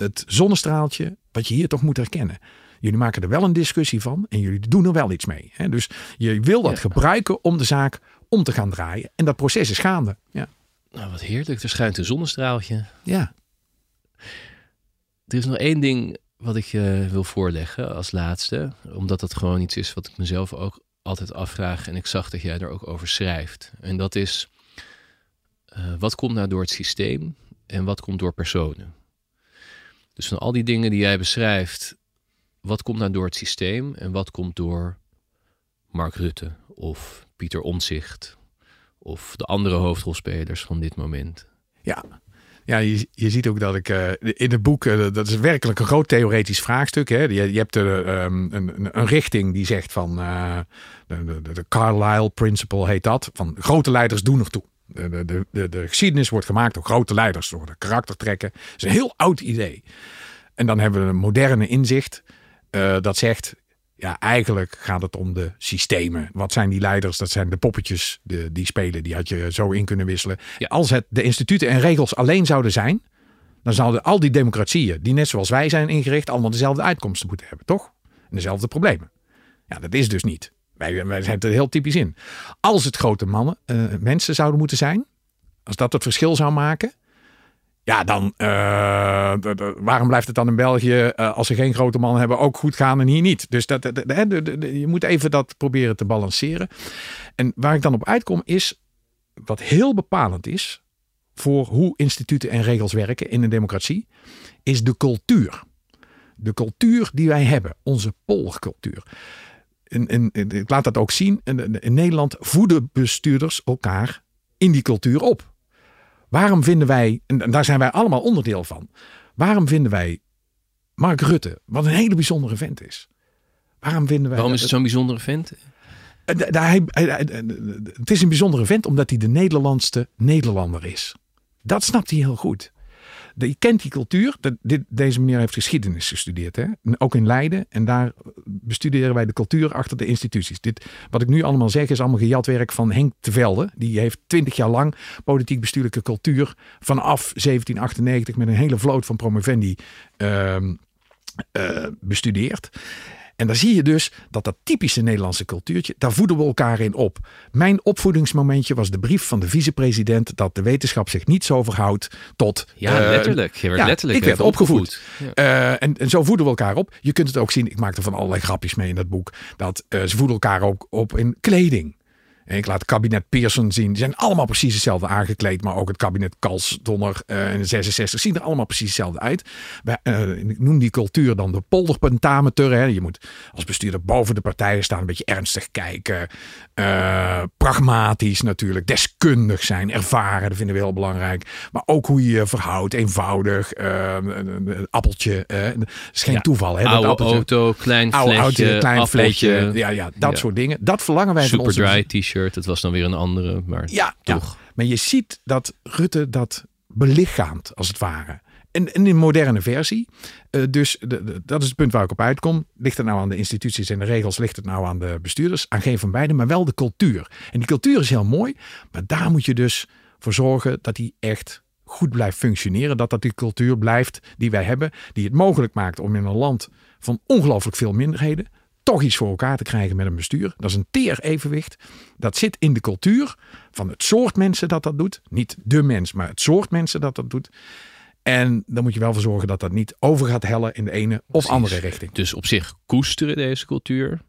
het zonnestraaltje wat je hier toch moet herkennen. Jullie maken er wel een discussie van en jullie doen er wel iets mee. Hè? Dus je wil dat ja. gebruiken om de zaak om te gaan draaien. En dat proces is gaande. Ja. Nou, wat heerlijk. Er schijnt een zonnestraaltje. Ja. Er is nog één ding wat ik je wil voorleggen als laatste. Omdat dat gewoon iets is wat ik mezelf ook altijd afvraag. En ik zag dat jij er ook over schrijft. En dat is, uh, wat komt nou door het systeem en wat komt door personen? Dus van al die dingen die jij beschrijft, wat komt nou door het systeem en wat komt door Mark Rutte of Pieter Omtzigt of de andere hoofdrolspelers van dit moment? Ja, ja, je, je ziet ook dat ik uh, in het boek, uh, dat is werkelijk een groot theoretisch vraagstuk. Hè? Je, je hebt um, een, een, richting die zegt van de, de, de, Carlyle Principle heet dat. Van grote leiders doen er toe. De, de, de, de geschiedenis wordt gemaakt door grote leiders, door de karaktertrekken. Dat is een heel oud idee. En dan hebben we een moderne inzicht dat zegt, ja, eigenlijk gaat het om de systemen. Wat zijn die leiders? Dat zijn de poppetjes de, die spelen. Die had je zo in kunnen wisselen. Ja. Als het de instituten en regels alleen zouden zijn, dan zouden al die democratieën, die net zoals wij zijn ingericht, allemaal dezelfde uitkomsten moeten hebben, toch? En dezelfde problemen. Ja, dat is dus niet. Wij, wij zijn er heel typisch in. Als het grote mannen, uh, mensen zouden moeten zijn, als dat het verschil zou maken, ja, dan uh, waarom blijft het dan in België, uh, als ze geen grote mannen hebben, ook goed gaan en hier niet? Dus dat, je moet even dat proberen te balanceren. En waar ik dan op uitkom is, wat heel bepalend is voor hoe instituten en regels werken in een democratie, is de cultuur. De cultuur die wij hebben, onze polgcultuur. En, en, ik laat dat ook zien. In, in Nederland voeden bestuurders elkaar in die cultuur op. Waarom vinden wij, en daar zijn wij allemaal onderdeel van, waarom vinden wij Mark Rutte, wat een hele bijzondere vent is? Waarom vinden wij. Waarom is het zo'n bijzondere vent? Het is een bijzondere vent omdat hij de Nederlandste Nederlander is. Dat snapt hij heel goed je kent die cultuur. dit, deze meneer heeft geschiedenis gestudeerd. Hè? Ook in Leiden. En daar bestuderen wij de cultuur achter de instituties. Dit, wat ik nu allemaal zeg is allemaal gejat werk van Henk de Velde. Die heeft twintig jaar lang politiek bestuurlijke cultuur vanaf 1798 met een hele vloot van promovendi uh, uh, bestudeerd. En dan zie je dus dat dat typische Nederlandse cultuurtje, daar voeden we elkaar in op. Mijn opvoedingsmomentje was de brief van de vicepresident dat de wetenschap zich niet zo verhoudt tot. Ja, uh, letterlijk. Je werd ja, letterlijk ik werd opgevoed. Ja. Uh, en, en zo voeden we elkaar op. Je kunt het ook zien, ik maak er van allerlei grapjes mee in dat boek, dat uh, ze voeden elkaar ook op in kleding. Ik laat het kabinet Pearson zien. Die zijn allemaal precies hetzelfde aangekleed. Maar ook het kabinet Kalsdonner uh, in de 66 zien er allemaal precies hetzelfde uit. Uh, ik noem die cultuur dan de polderpentameter. Hè. Je moet als bestuurder boven de partijen staan. Een beetje ernstig kijken. Uh, pragmatisch natuurlijk. Deskundig zijn. Ervaren. Dat vinden we heel belangrijk. Maar ook hoe je je verhoudt. Eenvoudig. een appeltje. dat is geen ja. toeval. Hè, oude dat auto. Klein flesje. Auto, klein flesje. Ja, ja, dat ja. soort dingen. Dat verlangen wij Super van onze... dry t-shirt shirt. Het was dan weer een andere, maar ja, toch. Ja. Maar je ziet dat Rutte dat belichaamt, als het ware. En in een moderne versie. Uh, dus de, dat is het punt waar ik op uitkom. Ligt het nou aan de instituties en de regels? Ligt het nou aan de bestuurders? Aan geen van beiden, maar wel de cultuur. En die cultuur is heel mooi. Maar daar moet je dus voor zorgen dat die echt goed blijft functioneren. Dat dat die cultuur blijft die wij hebben. Die het mogelijk maakt om in een land van ongelooflijk veel minderheden toch iets voor elkaar te krijgen met een bestuur. Dat is een teer evenwicht. Dat zit in de cultuur van het soort mensen dat dat doet. Niet de mens, maar het soort mensen dat dat doet. En dan moet je wel voor zorgen dat dat niet over gaat hellen in de ene of andere richting. Dus op zich koesteren deze cultuur.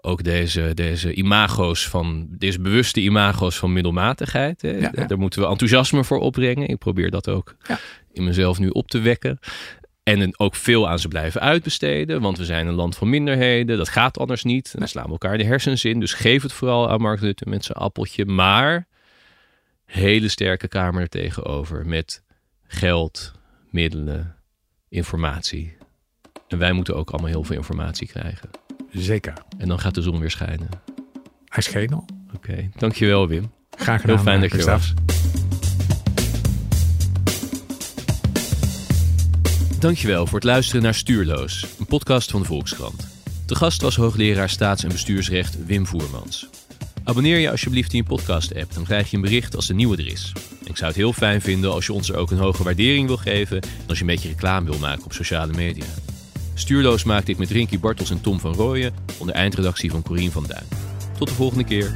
Ook deze, deze imago's van, deze bewuste imago's van middelmatigheid. Hè? Ja, Daar moeten we enthousiasme voor opbrengen. Ik probeer dat ook ja. in mezelf nu op te wekken. En ook veel aan ze blijven uitbesteden. Want we zijn een land van minderheden. Dat gaat anders niet. Dan slaan we elkaar de hersens in. Dus geef het vooral aan Mark Rutte met zijn appeltje. Maar hele sterke kamer er tegenover. Met geld, middelen, informatie. En wij moeten ook allemaal heel veel informatie krijgen. Zeker. En dan gaat de zon weer schijnen. Hij scheen al. Oké, dankjewel Wim. Graag gedaan. Heel fijn dat je er was. Dankjewel voor het luisteren naar Stuurloos, een podcast van de Volkskrant. De gast was hoogleraar staats- en bestuursrecht Wim Voermans. Abonneer je alsjeblieft in je podcast-app, dan krijg je een bericht als de nieuwe er is. Ik zou het heel fijn vinden als je ons er ook een hoge waardering wil geven en als je een beetje reclame wil maken op sociale media. Stuurloos maakte ik met Rinky Bartels en Tom van Rooyen onder eindredactie van Corien van Duin. Tot de volgende keer.